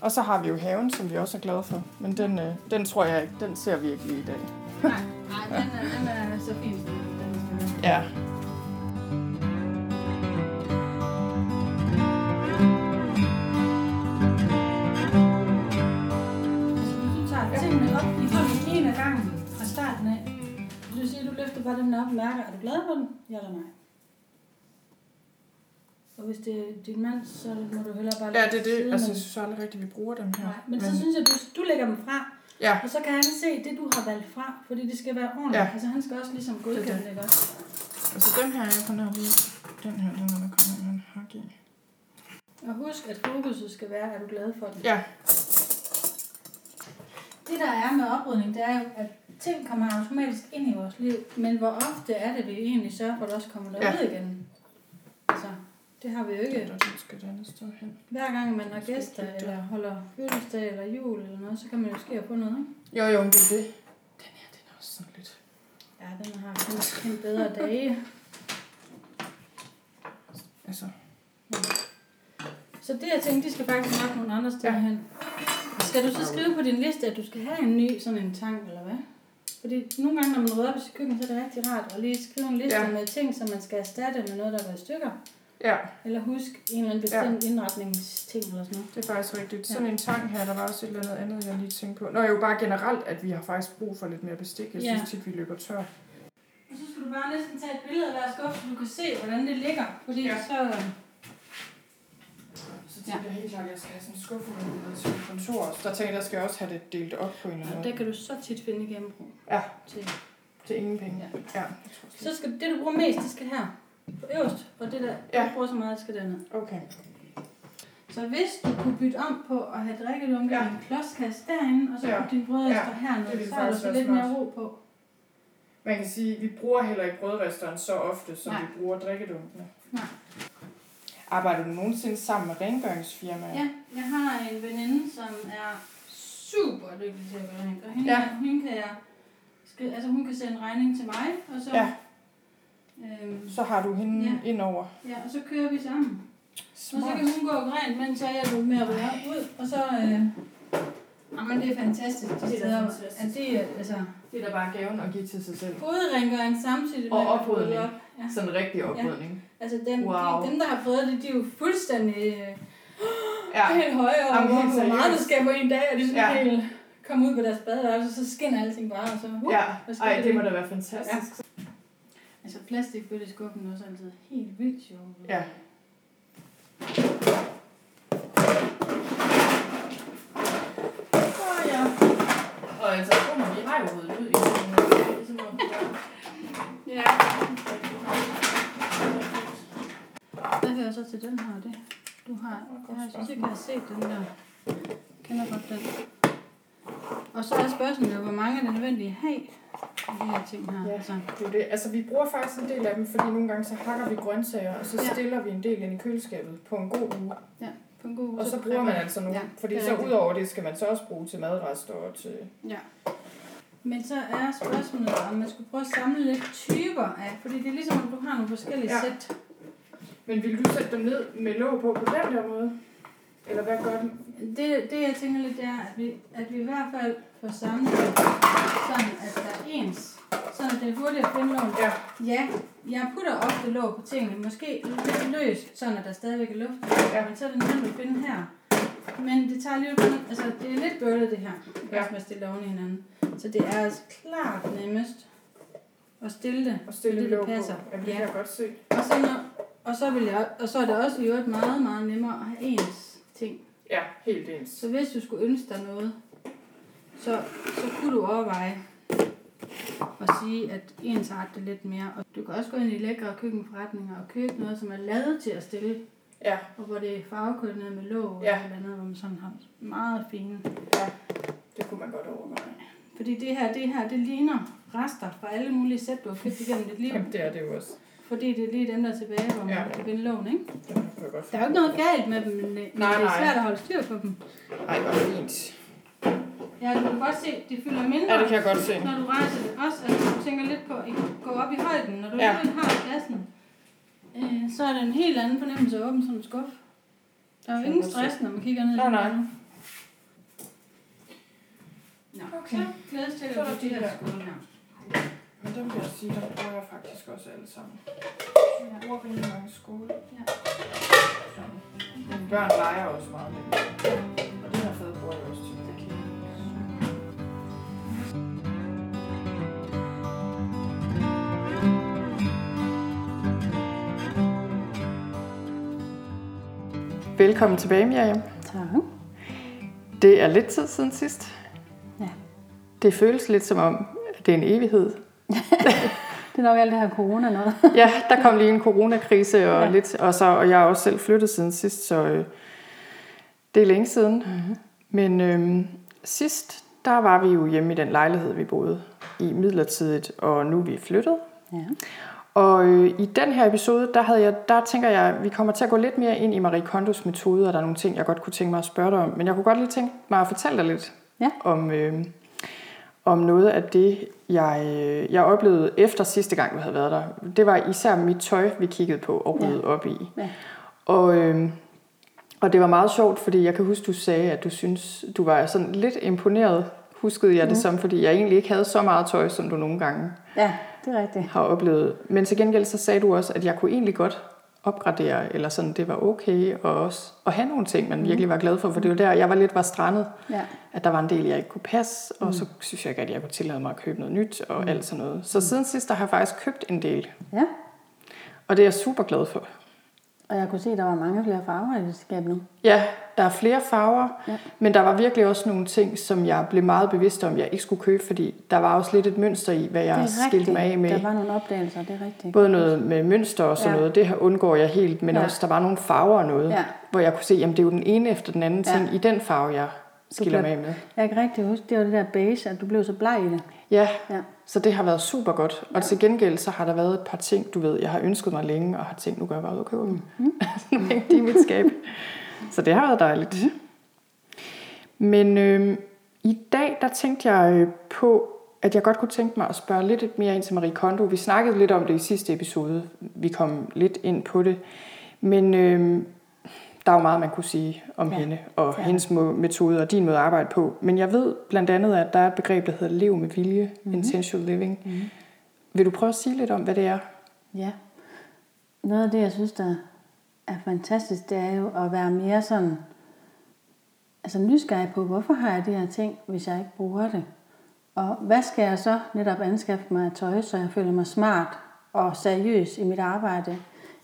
[SPEAKER 1] Og så har vi jo haven, som vi også er glade for. Men den, øh, den tror jeg ikke, den ser vi ikke lige i dag.
[SPEAKER 2] nej, nej den, er, den er så fin, den være.
[SPEAKER 1] Ja.
[SPEAKER 2] Starten af, så du siger, du løfter bare den op og mærker, er du glad for den? Ja eller nej? Og hvis det er din mand, så må du hellere bare
[SPEAKER 1] Ja, det er det. Altså, jeg synes aldrig rigtigt, vi bruger dem her.
[SPEAKER 2] Nej, men så synes jeg, du, du lægger dem fra,
[SPEAKER 1] Ja,
[SPEAKER 2] og så kan han se det, du har valgt fra, fordi det skal være ordentligt.
[SPEAKER 1] Ja.
[SPEAKER 2] Altså, han skal også ligesom godkende
[SPEAKER 1] Det
[SPEAKER 2] det, ikke også?
[SPEAKER 1] altså den her, jeg har lige... Den her, den er der kommer med en hak i.
[SPEAKER 2] Og husk, at fokuset skal være, er du glad for den.
[SPEAKER 1] Ja,
[SPEAKER 2] Det der er med oprydning, det er jo, at ting kommer automatisk ind i vores liv, men hvor ofte er det, vi egentlig sørger for, at det også kommer derud
[SPEAKER 1] Ja.
[SPEAKER 2] igen? Altså, det har vi jo ikke.
[SPEAKER 1] der skal et andet sted hen.
[SPEAKER 2] Hver gang man har gæster, eller holder fødselsdag, eller jul, eller noget, så kan man jo ske på noget, ikke?
[SPEAKER 1] Jo, jo, men det er det. Den her, den er også sådan lidt...
[SPEAKER 2] Ja, den har en, en bedre dage.
[SPEAKER 1] Altså,
[SPEAKER 2] Så det, jeg tænkte, de skal faktisk nok nogle andre steder
[SPEAKER 1] Ja.
[SPEAKER 2] hen. Skal du så skrive på din liste, at du skal have en ny sådan en tang, eller hvad? Fordi nogle gange, når man rydder op i sit køkken, så er det rigtig rart at lige skrive en liste
[SPEAKER 1] Ja.
[SPEAKER 2] med ting, som man skal erstatte med noget, der er i stykker.
[SPEAKER 1] ja,
[SPEAKER 2] Eller husk en eller anden bestemt ja. indretningsting eller sådan noget.
[SPEAKER 1] det er faktisk rigtigt. Sådan en tang her, der var også et eller andet andet, jeg lige tænkte på. Nå, jo bare generelt, at vi har faktisk brug for lidt mere bestik. Jeg
[SPEAKER 2] Ja.
[SPEAKER 1] synes tit, vi løber tør.
[SPEAKER 2] Og så skal du bare næsten tage et billede af hver skuffe, så du kan se, hvordan det ligger. Fordi
[SPEAKER 1] Ja.
[SPEAKER 2] så...
[SPEAKER 1] Tænker jeg helt klart, at jeg skal have sådan en skuffe med til kontor. Så der tænker jeg, der skal jeg også have det delt op på en eller anden
[SPEAKER 2] Og
[SPEAKER 1] måde.
[SPEAKER 2] der kan du så tit finde genbrug.
[SPEAKER 1] Ja.
[SPEAKER 2] Til.
[SPEAKER 1] Til ingen penge.
[SPEAKER 2] Ja.
[SPEAKER 1] Ja.
[SPEAKER 2] Så skal det, du bruger mest, det skal her. På øverst. Og det der, ja.
[SPEAKER 1] Ja.
[SPEAKER 2] du bruger så meget, det skal derned.
[SPEAKER 1] Okay.
[SPEAKER 2] Så hvis du kunne bytte om på at have drikkelunke ja.
[SPEAKER 1] Ja.
[SPEAKER 2] i en klodskasse derinde, og så
[SPEAKER 1] Ja.
[SPEAKER 2] ja. din brødrester
[SPEAKER 1] Ja.
[SPEAKER 2] ja. hernede,
[SPEAKER 1] Det
[SPEAKER 2] så du
[SPEAKER 1] faktisk
[SPEAKER 2] så lidt mere ro på.
[SPEAKER 1] Man kan sige, at vi bruger heller ikke brødresteren så ofte, som
[SPEAKER 2] Nej.
[SPEAKER 1] vi bruger drikkedunkene.
[SPEAKER 2] Nej.
[SPEAKER 1] Arbejder du nogensinde sammen med rengøringsfirmaer?
[SPEAKER 2] Ja, jeg har en veninde, som er super dygtig til at gøre. Og hende,
[SPEAKER 1] Ja.
[SPEAKER 2] hun, kan jeg, skal, altså hun kan sende regning til mig, og så,
[SPEAKER 1] Ja.
[SPEAKER 2] øhm,
[SPEAKER 1] Så har du hende
[SPEAKER 2] Ja.
[SPEAKER 1] ja. indover.
[SPEAKER 2] ja, og så kører vi sammen. Og så
[SPEAKER 1] Smart.
[SPEAKER 2] kan hun gå rent, mens jeg hjælper med at rydde ud, og så... Øh, jamen, det er fantastisk, de
[SPEAKER 1] Det er
[SPEAKER 2] steder,
[SPEAKER 1] fantastisk.
[SPEAKER 2] at det er, altså,
[SPEAKER 1] Det er da bare gaven at give til sig selv.
[SPEAKER 2] både rengøring samtidig
[SPEAKER 1] Og
[SPEAKER 2] med at
[SPEAKER 1] oprydning.
[SPEAKER 2] op. Ja.
[SPEAKER 1] Sådan en rigtig oprydning.
[SPEAKER 2] Altså dem,
[SPEAKER 1] wow.
[SPEAKER 2] de, dem, der har fået det, de er jo fuldstændig øh,
[SPEAKER 1] ja.
[SPEAKER 2] helt høje, og
[SPEAKER 1] Jamen,
[SPEAKER 2] hvor, hvor meget der sker på en dag, og de er sådan
[SPEAKER 1] ja.
[SPEAKER 2] helt komme ud på deres badeværelse, så skinner alting bare, og så... Uh,
[SPEAKER 1] ja, Ej,
[SPEAKER 2] det,
[SPEAKER 1] det må da være fantastisk.
[SPEAKER 2] Ja. Altså plastikbøtteskuffen er også altid helt vildt sjov.
[SPEAKER 1] Ja. Oh, ja.
[SPEAKER 2] Og altså, vi har jo ud i sådan noget. Ja. Jeg har synes ikke, jeg har set den der. Jeg kender godt den. Og så er spørgsmålet, hvor mange er det nødvendigt at have de her ting her.
[SPEAKER 1] Ja,
[SPEAKER 2] Altså,
[SPEAKER 1] det er jo det. Altså, vi bruger faktisk en del af dem, fordi nogle gange så hakker vi grøntsager, og så
[SPEAKER 2] Ja.
[SPEAKER 1] stiller vi en del ind i køleskabet på en god uge.
[SPEAKER 2] ja, på en god uge,
[SPEAKER 1] Og så bruger man altså nogle,
[SPEAKER 2] Ja,
[SPEAKER 1] fordi
[SPEAKER 2] det
[SPEAKER 1] så
[SPEAKER 2] rigtigt.
[SPEAKER 1] udover det skal man så også bruge til madrester og til...
[SPEAKER 2] Ja. Men så er spørgsmålet, om man skulle prøve at samle lidt typer af, fordi det er ligesom, om du har nogle forskellige
[SPEAKER 1] Ja.
[SPEAKER 2] sæt.
[SPEAKER 1] Men vil du sætte dem ned med låg på på den der måde? Eller hvad gør den?
[SPEAKER 2] Det, det jeg tænker lidt, det er, at vi, at vi i hvert fald får samlet det, sådan at der er ens. Sådan at det er hurtigt at finde lån.
[SPEAKER 1] Ja,
[SPEAKER 2] Ja, jeg putter ofte låg på tingene, måske lidt løst, sådan at der stadigvæk er luft.
[SPEAKER 1] Ja.
[SPEAKER 2] Men så er det nemt at finde her. Men det tager lidt, altså det er lidt bøvlet det her,
[SPEAKER 1] Ja.
[SPEAKER 2] ja. også med at stille oven i hinanden. Så det er altså klart nemmest at stille det,
[SPEAKER 1] og stille
[SPEAKER 2] det,
[SPEAKER 1] det, låg
[SPEAKER 2] passer.
[SPEAKER 1] på. Jamen, det
[SPEAKER 2] Ja.
[SPEAKER 1] kan jeg godt se.
[SPEAKER 2] Og så, når, og så, vil jeg, og så er det også i øvrigt meget, meget nemmere at have ens ting.
[SPEAKER 1] Ja, helt ens.
[SPEAKER 2] Så hvis du skulle ønske dig noget, så, så kunne du overveje at sige, at ensart det lidt mere. Og du kan også gå ind i lækre køkkenforretninger og købe noget, som er lavet til at stille,
[SPEAKER 1] Ja,
[SPEAKER 2] og hvor det er farvekoordineret med låg
[SPEAKER 1] Ja.
[SPEAKER 2] eller andet, hvor man sådan har meget fine.
[SPEAKER 1] ja. Det kunne man godt overveje.
[SPEAKER 2] Fordi det her, det her, det ligner rester fra alle mulige sæt, du har købt igennem dit liv.
[SPEAKER 1] Jamen, det er det jo også.
[SPEAKER 2] Fordi det er lige dem, der er tilbage, hvor man
[SPEAKER 1] Ja.
[SPEAKER 2] ja. kan vinde lån, ikke?
[SPEAKER 1] Det godt
[SPEAKER 2] Der er jo ikke noget galt med dem, men, men
[SPEAKER 1] Nej,
[SPEAKER 2] det er
[SPEAKER 1] nej.
[SPEAKER 2] svært at holde styr på dem.
[SPEAKER 1] Ej, hvor fint.
[SPEAKER 2] Ja, du kan godt se, de fylder mindre.
[SPEAKER 1] Ja, det kan jeg godt se.
[SPEAKER 2] Når du rejser det også, altså du tænker lidt på at gå op i højden, når du
[SPEAKER 1] Ja.
[SPEAKER 2] ja. har pladsen, øh, så er det en helt anden fornemmelse at åbne sådan en skuff. Der er jo ingen stress, når man kigger ned i
[SPEAKER 1] Nej,
[SPEAKER 2] den
[SPEAKER 1] nej.
[SPEAKER 2] anden. Nå,
[SPEAKER 1] Okay.
[SPEAKER 2] Så glædes til at få de her
[SPEAKER 1] der.
[SPEAKER 2] skåle her.
[SPEAKER 1] Men dem vil jeg sige, der bruger jeg faktisk også alle sammen. Jeg bruger rigtig mange skole.
[SPEAKER 2] Ja.
[SPEAKER 1] Sådan. Mine børn leger også meget med dem. Og det her fad bruger jeg også til. Velkommen tilbage, Miriam.
[SPEAKER 2] Tak.
[SPEAKER 1] Det er lidt tid siden sidst.
[SPEAKER 2] Ja.
[SPEAKER 1] Det føles lidt som om, at det er en evighed.
[SPEAKER 2] Det er nok alt det her corona noget.
[SPEAKER 1] Ja, der kom lige en coronakrise, og, Ja. lidt, og, så, og jeg har også selv flyttet siden sidst, så øh, det er længe siden. Mm-hmm. Men øh, sidst, der var vi jo hjemme i den lejlighed, vi boede i midlertidigt, og nu er vi flyttet.
[SPEAKER 2] Ja.
[SPEAKER 1] Og øh, i den her episode, der, havde jeg, der tænker jeg, at vi kommer til at gå lidt mere ind i Marie Kondos metode, og der er nogle ting, jeg godt kunne tænke mig at spørge dig om. Men jeg kunne godt lige tænke mig at fortælle dig lidt
[SPEAKER 2] Ja.
[SPEAKER 1] om, øh, om noget af det, jeg, øh, jeg oplevede efter sidste gang, vi havde været der. Det var især mit tøj, vi kiggede på og rydde ja. op i.
[SPEAKER 2] Ja.
[SPEAKER 1] Og, øh, og det var meget sjovt, fordi jeg kan huske, du sagde, at du synes, du var sådan lidt imponeret, huskede jeg det
[SPEAKER 2] Mhm.
[SPEAKER 1] som, fordi jeg egentlig ikke havde så meget tøj, som du nogle gange
[SPEAKER 2] ja, det er rigtigt.
[SPEAKER 1] har oplevet. Men til gengæld så sagde du også, at jeg kunne egentlig godt opgradere, eller sådan, det var okay, og også at have nogle ting, man virkelig var glad for, for det var der, jeg var lidt var strandet,
[SPEAKER 2] Ja.
[SPEAKER 1] at der var en del, jeg ikke kunne passe, og så synes jeg ikke, at jeg kunne tillade mig at købe noget nyt, og mm. alt sådan noget. Så siden sidst, der har jeg faktisk købt en del,
[SPEAKER 2] ja.
[SPEAKER 1] og det er jeg super glad for.
[SPEAKER 2] Og jeg kunne se, at der var mange flere farver i det skab nu.
[SPEAKER 1] Ja, der er flere farver,
[SPEAKER 2] Ja.
[SPEAKER 1] men der var virkelig også nogle ting, som jeg blev meget bevidst om, jeg ikke skulle købe, fordi der var også lidt et mønster i, hvad jeg skilte mig af med.
[SPEAKER 2] Der var nogle opdagelser, det er rigtigt.
[SPEAKER 1] Både noget med mønster og sådan
[SPEAKER 2] Ja.
[SPEAKER 1] noget, det her undgår jeg helt, men
[SPEAKER 2] Ja.
[SPEAKER 1] også der var nogle farver og noget,
[SPEAKER 2] Ja.
[SPEAKER 1] hvor jeg kunne se, jamen det er jo den ene efter den anden
[SPEAKER 2] Ja.
[SPEAKER 1] ting i den farve, jeg skiller mig af med.
[SPEAKER 2] Jeg kan rigtig huske, det var det der beige, at du blev så bleg i det.
[SPEAKER 1] Ja,
[SPEAKER 2] Ja.
[SPEAKER 1] så det har været super godt. Og til gengæld så har der været et par ting, du ved, jeg har ønsket mig længe, og har tænkt, nu går jeg bare ud og køber dem. Mm. nu hænger de i mit skab. Så det har været dejligt. Men øh, i dag, der tænkte jeg øh, på, at jeg godt kunne tænke mig at spørge lidt mere ind til Marie Kondo. Vi snakkede lidt om det i sidste episode. Vi kom lidt ind på det. Men øh, der er jo meget, man kunne sige om
[SPEAKER 2] Ja,
[SPEAKER 1] ja, hende og
[SPEAKER 2] er
[SPEAKER 1] hendes må- metode og din måde at arbejde på. Men jeg ved blandt andet, at der er et begreb, der hedder lev med vilje,
[SPEAKER 2] Mhm.
[SPEAKER 1] mm-hmm. intentional living. Mm-hmm. Vil du prøve at sige lidt om, hvad det er?
[SPEAKER 2] Ja. Noget af det, jeg synes, der er fantastisk, det er jo at være mere sådan, altså nysgerrig på, hvorfor har jeg de her ting, hvis jeg ikke bruger det? Og hvad skal jeg så netop anskaffe mig af tøj, så jeg føler mig smart og seriøs i mit arbejde,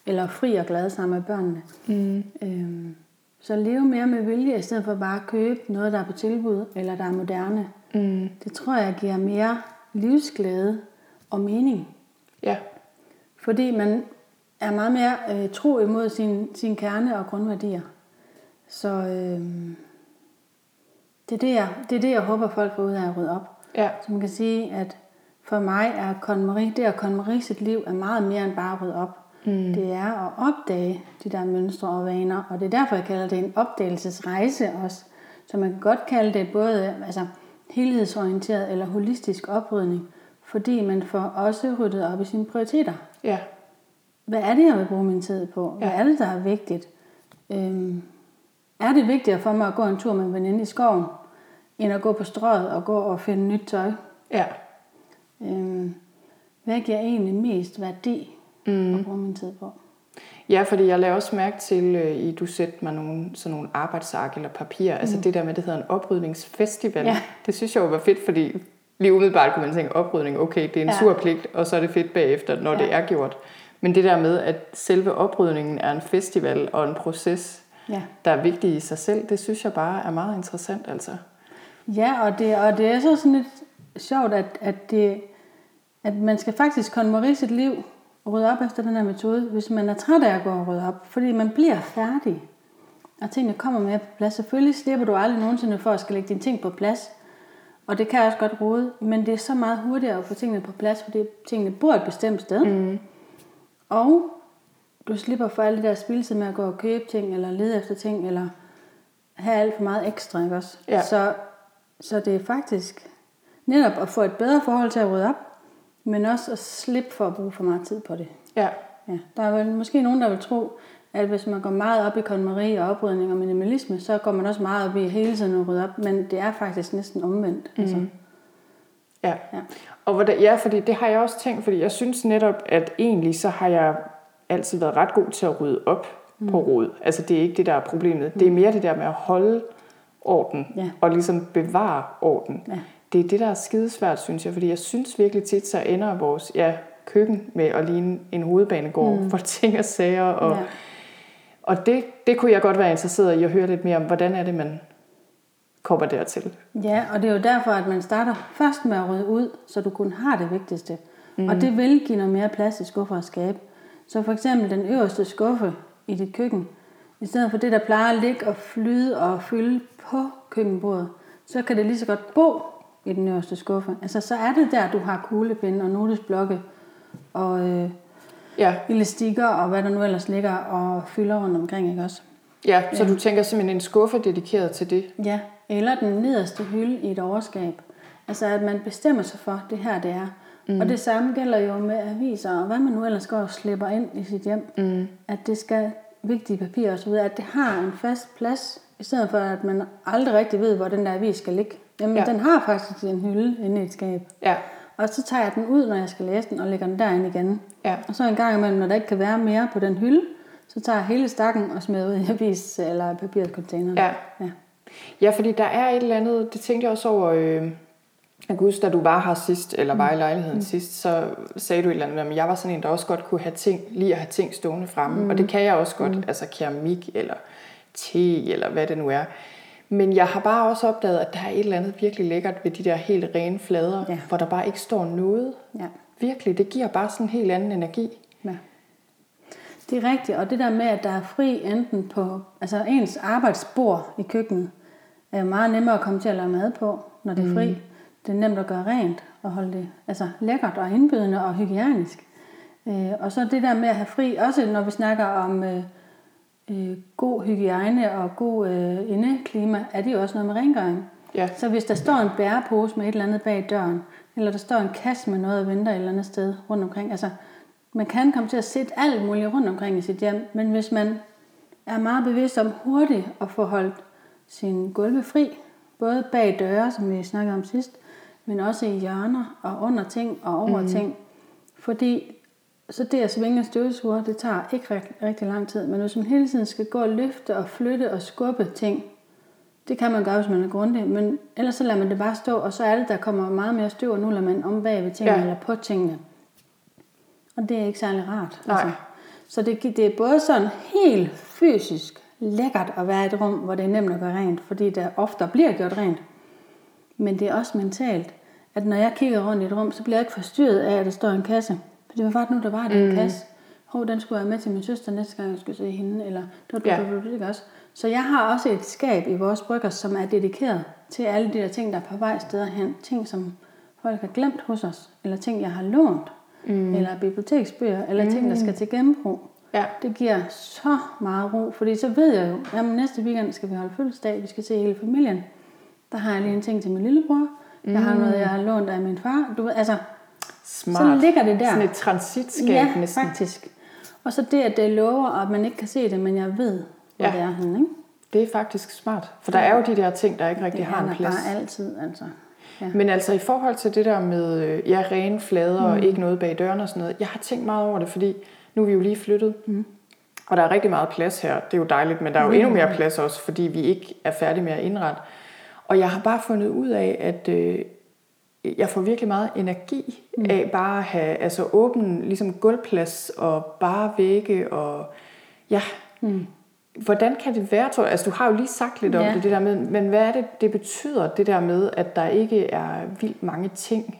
[SPEAKER 2] eller fri og glad sammen med børnene? Mm. Øhm, så leve mere med vilje, i stedet for bare at købe noget, der er på tilbud, eller der er moderne.
[SPEAKER 1] Mm.
[SPEAKER 2] Det tror jeg giver mere livsglæde og mening.
[SPEAKER 1] Ja.
[SPEAKER 2] Fordi man er meget mere øh, tro imod sin, sin kerne og grundværdier. Så øh, det, er det, jeg, det er det, jeg håber, folk får ud af at rydde op.
[SPEAKER 1] Ja.
[SPEAKER 2] Så man kan sige, at for mig er KonMarie, det at KonMarie sit liv er meget mere end bare at rydde op. Mm. Det er at opdage de der mønstre og vaner, og det er derfor, jeg kalder det en opdagelsesrejse også. Så man kan godt kalde det både altså, helhedsorienteret eller holistisk oprydning, fordi man får også ryddet op i sine prioriteter.
[SPEAKER 1] Ja.
[SPEAKER 2] Hvad er det, jeg vil bruge min tid på? Hvad
[SPEAKER 1] Ja.
[SPEAKER 2] er det, der er vigtigt? Øhm, er det vigtigere for mig at gå en tur med en veninde i skoven, end at gå på strøget og gå og finde nyt tøj?
[SPEAKER 1] Ja.
[SPEAKER 2] Øhm, hvad giver egentlig mest værdi mm. at bruge min tid på?
[SPEAKER 1] Ja, fordi jeg lader også mærke til, øh, i du sætter mig nogle, sådan nogle arbejdsark eller papir, mm. altså det der med, det hedder en oprydningsfestival.
[SPEAKER 2] Ja.
[SPEAKER 1] Det synes jeg jo var fedt, fordi lige umiddelbart kunne man tænke, oprydning, okay, det er en
[SPEAKER 2] Ja.
[SPEAKER 1] sur pligt, og så er det fedt bagefter, når
[SPEAKER 2] Ja.
[SPEAKER 1] det er gjort. Men det der med, at selve oprydningen er en festival og en proces,
[SPEAKER 2] Ja.
[SPEAKER 1] der er vigtig i sig selv, det synes jeg bare er meget interessant, altså.
[SPEAKER 2] Ja, og det, og det er så sådan lidt sjovt, at, at, det, at man skal faktisk konmorere sit liv rydde op efter den her metode, hvis man er træt af at gå og rydde op. Fordi man bliver færdig, og tingene kommer med på plads. Selvfølgelig slipper du aldrig nogensinde for at skal lægge dine ting på plads. Og det kan også godt rode, men det er så meget hurtigere at få tingene på plads, fordi tingene bor et bestemt sted. Mm. Og du slipper for alle det der spildtid med at gå og købe ting, eller lede efter ting, eller have alt for meget ekstra, ikke også?
[SPEAKER 1] Ja.
[SPEAKER 2] Så, så det er faktisk netop at få et bedre forhold til at rydde op, men også at slippe for at bruge for meget tid på det.
[SPEAKER 1] Ja,
[SPEAKER 2] Ja. Der er vel måske nogen, der vil tro, at hvis man går meget op i konmeri og oprydning og minimalisme, så går man også meget op i hele tiden at rydde op, men det er faktisk næsten omvendt. Mm. Altså,
[SPEAKER 1] Ja.
[SPEAKER 2] Ja.
[SPEAKER 1] Og hvordan, ja, fordi det har jeg også tænkt, fordi jeg synes netop, at egentlig så har jeg altid været ret god til at rydde op mm. på rod. Altså det er ikke det, der er problemet. Mm. Det er mere det der med at holde orden
[SPEAKER 2] Ja.
[SPEAKER 1] og ligesom bevare orden.
[SPEAKER 2] Ja.
[SPEAKER 1] Det er det, der er skidesvært, synes jeg, fordi jeg synes virkelig tit, så ender vores ja, køkken med at ligne en hovedbanegård mm. for ting og sager. Og,
[SPEAKER 2] Ja.
[SPEAKER 1] og det, det kunne jeg godt være interesseret i at høre lidt mere om, hvordan er det, man kommer dertil.
[SPEAKER 2] Ja, og det er jo derfor, at man starter først med at rydde ud, så du kun har det vigtigste. Mm. Og det vil give noget mere plads i skuffer og skab. Så for eksempel den øverste skuffe i dit køkken, i stedet for det, der plejer at ligge og flyde og fylde på køkkenbordet, så kan det lige så godt bo i den øverste skuffe. Altså så er det der, du har kuglepinde og notesblokke og øh,
[SPEAKER 1] Ja,
[SPEAKER 2] elastikker og hvad der nu ellers ligger og fylder rundt omkring, ikke også?
[SPEAKER 1] ja så du tænker simpelthen en skuffe dedikeret til det.
[SPEAKER 2] Ja, eller den nederste hylde i et overskab. Altså at man bestemmer sig for, det her det er. Mm. Og det samme gælder jo med aviser, og hvad man nu ellers går og slipper ind i sit hjem. Mm. At det skal vigtige papirer videre, at det har en fast plads, i stedet for at man aldrig rigtig ved, hvor den der avis skal ligge. Jamen, ja. Den har faktisk en hylde inde i et skab.
[SPEAKER 1] Ja,
[SPEAKER 2] Og så tager jeg den ud, når jeg skal læse den, og lægger den derinde igen.
[SPEAKER 1] ja.
[SPEAKER 2] Og så en gang imellem, når der ikke kan være mere på den hylde, så tager jeg hele stakken og smider ud i avis- eller papircontaineren.
[SPEAKER 1] Ja.
[SPEAKER 2] ja.
[SPEAKER 1] Ja, fordi der er et eller andet, det tænkte jeg også over, øh, jeg kan huske, da du var her sidst, eller var i lejligheden mm. sidst, så sagde du et eller andet, at jeg var sådan en, der også godt kunne have ting, lige at have ting stående fremme, mm. og det kan jeg også godt, mm. altså keramik, eller te, eller hvad det nu er. Men jeg har bare også opdaget, at der er et eller andet virkelig lækkert ved de der helt rene flader,
[SPEAKER 2] Ja.
[SPEAKER 1] hvor der bare ikke står noget.
[SPEAKER 2] ja.
[SPEAKER 1] Virkelig, det giver bare sådan en helt anden energi.
[SPEAKER 2] Ja. Det er rigtigt, og det der med, at der er fri enten på, altså ens arbejdsbord i køkkenet, er meget nemmere at komme til at lave mad på, når det er fri. Det er nemt at gøre rent og holde det altså, lækkert og indbydende og hygiejnisk. Øh, og så det der med at have fri, også når vi snakker om øh, øh, god hygiejne og god øh, indeklima, er det jo også noget med rengøring.
[SPEAKER 1] Ja.
[SPEAKER 2] Så hvis der står en bærepose med et eller andet bag døren, eller der står en kasse med noget og venter et eller andet sted rundt omkring, altså man kan komme til at sætte alt muligt rundt omkring i sit hjem, men hvis man er meget bevidst om hurtigt at få holdt sin gulve fri, både bag døre, som vi snakkede om sidst, men også i hjørner og under ting og over mm. ting. Fordi så det at svinge en støvsuger, det tager ikke rigtig, rigtig lang tid. Men hvis man hele tiden skal gå og løfte og flytte og skubbe ting, det kan man gøre, hvis man er grundig. Men ellers så lader man det bare stå, og så er det, der kommer meget mere støv, og nu lader man om bag ved tingene
[SPEAKER 1] Ja.
[SPEAKER 2] eller på tingene. Og det er ikke særlig rart.
[SPEAKER 1] Nej.
[SPEAKER 2] Så det, det er både sådan helt fysisk lækkert at være i et rum, hvor det er nemt at gøre rent, fordi der ofte bliver gjort rent. Men det er også mentalt, at når jeg kigger rundt i et rum, så bliver jeg ikke forstyrret af, at der står en kasse. For det var faktisk nu, der var den mm. kasse. Hov, den skulle jeg med til min søster næste gang, jeg skulle se hende. Eller det var
[SPEAKER 1] Ja.
[SPEAKER 2] ja. ikke også. Så jeg har også et skab i vores brygger, som er dedikeret til alle de der ting, der er på vej steder hen. Ting, som folk har glemt hos os, eller ting, jeg har lånt, mm. eller biblioteksbøger, eller mm. ting, der skal til genbrug.
[SPEAKER 1] Ja.
[SPEAKER 2] Det giver så meget ro, fordi så ved jeg jo, at næste weekend skal vi holde fødselsdag, vi skal se hele familien. Der har jeg lige en ting til min lillebror. Jeg har noget, jeg har lånt af min far. Du ved, altså,
[SPEAKER 1] Smart.
[SPEAKER 2] så ligger det der.
[SPEAKER 1] Sådan et transitskab
[SPEAKER 2] ja,
[SPEAKER 1] næsten.
[SPEAKER 2] faktisk. Og så det, at det lover, og at man ikke kan se det, men jeg ved, hvor
[SPEAKER 1] Ja.
[SPEAKER 2] det er henne. Ikke?
[SPEAKER 1] Det er faktisk smart. For der er jo de der ting, der ikke rigtig
[SPEAKER 2] Det
[SPEAKER 1] har
[SPEAKER 2] er
[SPEAKER 1] en
[SPEAKER 2] der
[SPEAKER 1] plads.
[SPEAKER 2] bare altid, altså. Ja.
[SPEAKER 1] Men altså i forhold til det der med øh, ja, rene flader mm. og ikke noget bag døren og sådan noget. Jeg har tænkt meget over det, fordi nu er vi jo lige flyttet. Mm. Og der er rigtig meget plads her. Det er jo dejligt, men der er jo
[SPEAKER 2] Mm.
[SPEAKER 1] endnu mere plads også, fordi vi ikke er færdige med at indrette. Og jeg har bare fundet ud af, at øh, jeg får virkelig meget energi mm. af bare at have altså, åben ligesom gulvplads og bare vægge og ja. Mm. Hvordan kan det være, tror jeg? Altså, du har jo lige sagt lidt om
[SPEAKER 2] Ja.
[SPEAKER 1] det, det der med, men hvad er det, det betyder, det der med, at der ikke er vildt mange ting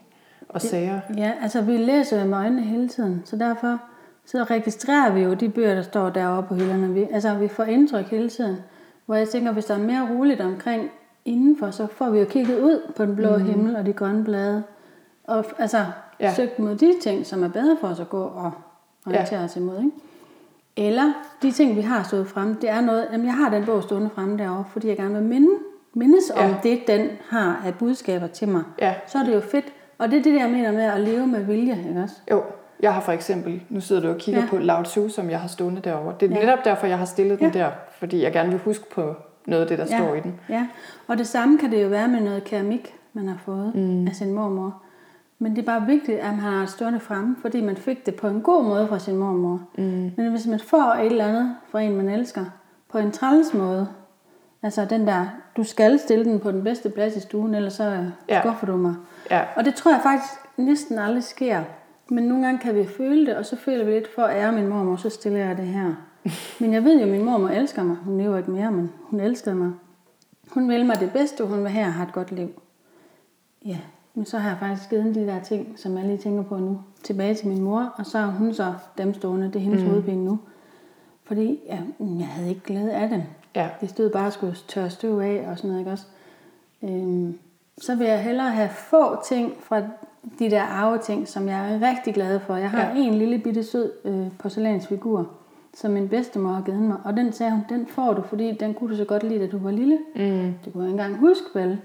[SPEAKER 1] og sager?
[SPEAKER 2] Ja, altså vi læser jo med øjnene hele tiden, så derfor så registrerer vi jo de bøger, der står deroppe på hylderne. Vi, altså vi får indtryk hele tiden, hvor jeg tænker, hvis der er mere roligt omkring indenfor, så får vi jo kigget ud på den blå mm. himmel og de grønne blade, og altså
[SPEAKER 1] Ja.
[SPEAKER 2] søgt mod de ting, som er bedre for os at gå og orientere ja. os imod. Ikke? Eller de ting, vi har stået frem, det er noget, jamen jeg har den bog stående fremme derovre, fordi jeg gerne vil minde, mindes ja. om det, den har af budskaber til mig.
[SPEAKER 1] Ja.
[SPEAKER 2] Så er det jo fedt. Og det er det, jeg mener med at leve med vilje, ikke også?
[SPEAKER 1] Jo, jeg har for eksempel, nu sidder du og kigger ja. På Lao Tzu, som jeg har stående derovre. Det er ja. Netop derfor, jeg har stillet ja. den der, fordi jeg gerne vil huske på noget af det, der ja. står i den.
[SPEAKER 2] Ja, og det samme kan det jo være med noget keramik, man har fået mm. af sin mormor. Men det er bare vigtigt, at man har stående fremme, fordi man fik det på en god måde fra sin mormor. Mm. Men hvis man får et eller andet fra en, man elsker, på en træls måde, altså den der, du skal stille den på den bedste plads i stuen, ellers så
[SPEAKER 1] ja.
[SPEAKER 2] skuffer du mig.
[SPEAKER 1] Ja.
[SPEAKER 2] Og det tror jeg faktisk næsten aldrig sker. Men nogle gange kan vi føle det, og så føler vi lidt for at ære min mormor, så stiller jeg det her. Men jeg ved jo, at min mormor elsker mig. Hun lever ikke mere, men hun elskede mig. Hun vil mig det bedste, hun vil have og har et godt liv. Ja, men så har jeg faktisk givet de der ting, som jeg lige tænker på nu, tilbage til min mor, og så har hun så dem stående. Det er hendes mm. hovedpine nu. Fordi ja, jeg havde ikke glæde af dem.
[SPEAKER 1] Ja.
[SPEAKER 2] Det stod bare at skulle tørre støv af og sådan noget, ikke også? Øhm, så vil jeg hellere have få ting fra de der arveting, som jeg er rigtig glad for. Jeg har
[SPEAKER 1] ja.
[SPEAKER 2] en lille bitte sød øh, porcelænsfigur, som min bedstemor har givet mig. Og den sagde hun, den får du, fordi den kunne du så godt lide, da du var lille.
[SPEAKER 1] Mm.
[SPEAKER 2] Det kunne jeg ikke engang huske, vel?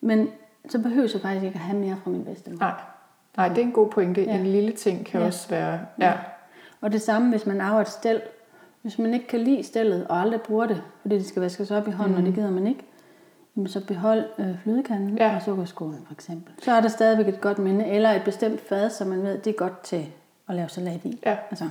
[SPEAKER 2] Men så behøver jeg faktisk ikke at have mere fra min bedstemor.
[SPEAKER 1] Nej. Nej, det er en god pointe.
[SPEAKER 2] Ja.
[SPEAKER 1] En lille ting kan
[SPEAKER 2] Ja.
[SPEAKER 1] også være... Ja.
[SPEAKER 2] Og det samme, hvis man arver et stel. Hvis man ikke kan lide stellet og aldrig bruger det, fordi det skal vaskes op i hånden, mm. og det gider man ikke, jamen så behold øh, flødekanden
[SPEAKER 1] Ja.
[SPEAKER 2] ja. og sukkerskålen for eksempel. Så er der stadigvæk et godt minde, eller et bestemt fad, som man ved, det er godt til at lave salat i.
[SPEAKER 1] Ja.
[SPEAKER 2] Altså,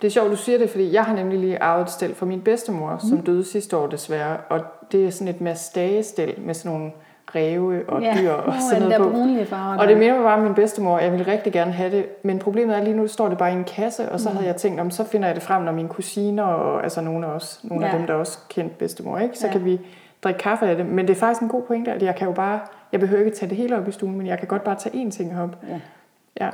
[SPEAKER 1] Det er sjovt, du siger det, fordi jeg har nemlig lige arvet et stel fra min bedstemor, mm. som døde sidste år desværre. Og det er sådan et mastagestel med sådan nogle ræve og
[SPEAKER 2] ja,
[SPEAKER 1] dyr og
[SPEAKER 2] er
[SPEAKER 1] sådan noget
[SPEAKER 2] der
[SPEAKER 1] på.
[SPEAKER 2] brunlige.
[SPEAKER 1] Og det minder mig bare min bedstemor. Jeg ville rigtig gerne have det. Men problemet er lige nu, står det bare i en kasse. Og så
[SPEAKER 2] Mm.
[SPEAKER 1] havde jeg tænkt, om så finder jeg det frem, når mine kusiner og altså nogle af os, nogle af
[SPEAKER 2] Ja.
[SPEAKER 1] dem, der også kendt bedstemor, ikke? så
[SPEAKER 2] Ja.
[SPEAKER 1] kan vi drikke kaffe af det. Men det er faktisk en god pointe, at jeg kan jo bare, jeg behøver ikke tage det hele op i stuen, men jeg kan godt bare tage én ting op.
[SPEAKER 2] Ja.
[SPEAKER 1] Ja.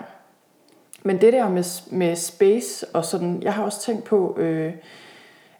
[SPEAKER 1] Men det der med, med space og sådan, jeg har også tænkt på, øh,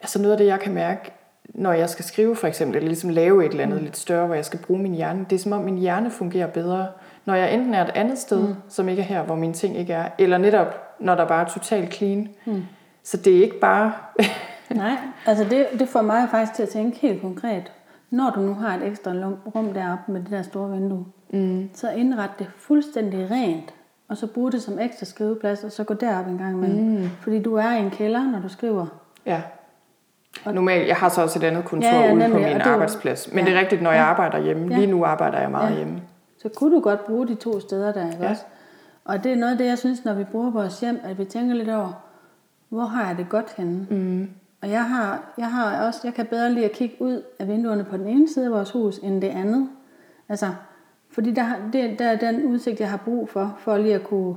[SPEAKER 1] altså noget af det, jeg kan mærke, når jeg skal skrive for eksempel, eller ligesom lave et eller andet mm. lidt større, hvor jeg skal bruge min hjerne, det er som om min hjerne fungerer bedre, når jeg enten er et andet sted, mm. som ikke er her, hvor mine ting ikke er, eller netop, når der bare er totalt clean. Mm. Så det er ikke bare...
[SPEAKER 2] Nej, altså det, det får mig faktisk til at tænke helt konkret. Når du nu har et ekstra rum deroppe med det der store vindue, mm. så indret det fuldstændig rent, og så brug det som ekstra skriveplads, og så gå derop en gang imellem. Mm. Fordi du er i en kælder, når du skriver.
[SPEAKER 1] Ja. Normalt, jeg har så også et andet kontor
[SPEAKER 2] Ja, ja,
[SPEAKER 1] ude på
[SPEAKER 2] nemlig,
[SPEAKER 1] min
[SPEAKER 2] og du-
[SPEAKER 1] arbejdsplads. Men
[SPEAKER 2] ja.
[SPEAKER 1] det er rigtigt, når jeg arbejder hjemme.
[SPEAKER 2] Ja.
[SPEAKER 1] Lige nu arbejder jeg meget
[SPEAKER 2] Ja.
[SPEAKER 1] hjemme.
[SPEAKER 2] Så kunne du godt bruge de to steder der, ikke
[SPEAKER 1] Ja.
[SPEAKER 2] også? Og det er noget af det, jeg synes, når vi bruger vores hjem, at vi tænker lidt over, hvor har jeg det godt henne? Mm. Og jeg har, jeg har også, jeg kan bedre lide at kigge ud af vinduerne på den ene side af vores hus, end det andet. Altså, fordi der, det, der er den udsigt, jeg har brug for, for lige at kunne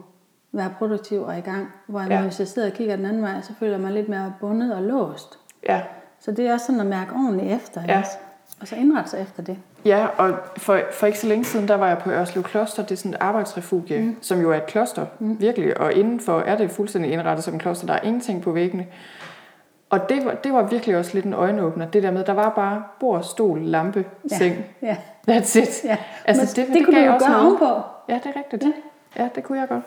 [SPEAKER 2] være produktiv og i gang. Hvor
[SPEAKER 1] Ja.
[SPEAKER 2] hvis jeg sidder og kigger den anden vej, så føler jeg mig lidt mere bundet og låst.
[SPEAKER 1] Ja.
[SPEAKER 2] Så det er også sådan at mærke ordentligt efter,
[SPEAKER 1] Ja.
[SPEAKER 2] ikke? og så indrette sig efter det.
[SPEAKER 1] Ja, og for, for ikke så længe siden, der var jeg på Ørslev Kloster. Det er sådan et arbejdsrefugie, mm. som jo er et kloster, mm. virkelig. Og indenfor er det fuldstændig indrettet som et kloster. Der er ingenting på væggene. Og det var, det var virkelig også lidt en øjenåbner, det der med, der var bare bord, stol, lampe,
[SPEAKER 2] Ja,
[SPEAKER 1] seng.
[SPEAKER 2] ja.
[SPEAKER 1] That's it.
[SPEAKER 2] Ja.
[SPEAKER 1] Altså,
[SPEAKER 2] Men
[SPEAKER 1] det,
[SPEAKER 2] det kunne
[SPEAKER 1] gav
[SPEAKER 2] du jo
[SPEAKER 1] også
[SPEAKER 2] gøre
[SPEAKER 1] noget.
[SPEAKER 2] ovenpå.
[SPEAKER 1] Ja, det er rigtigt. Ja. ja, det kunne jeg godt.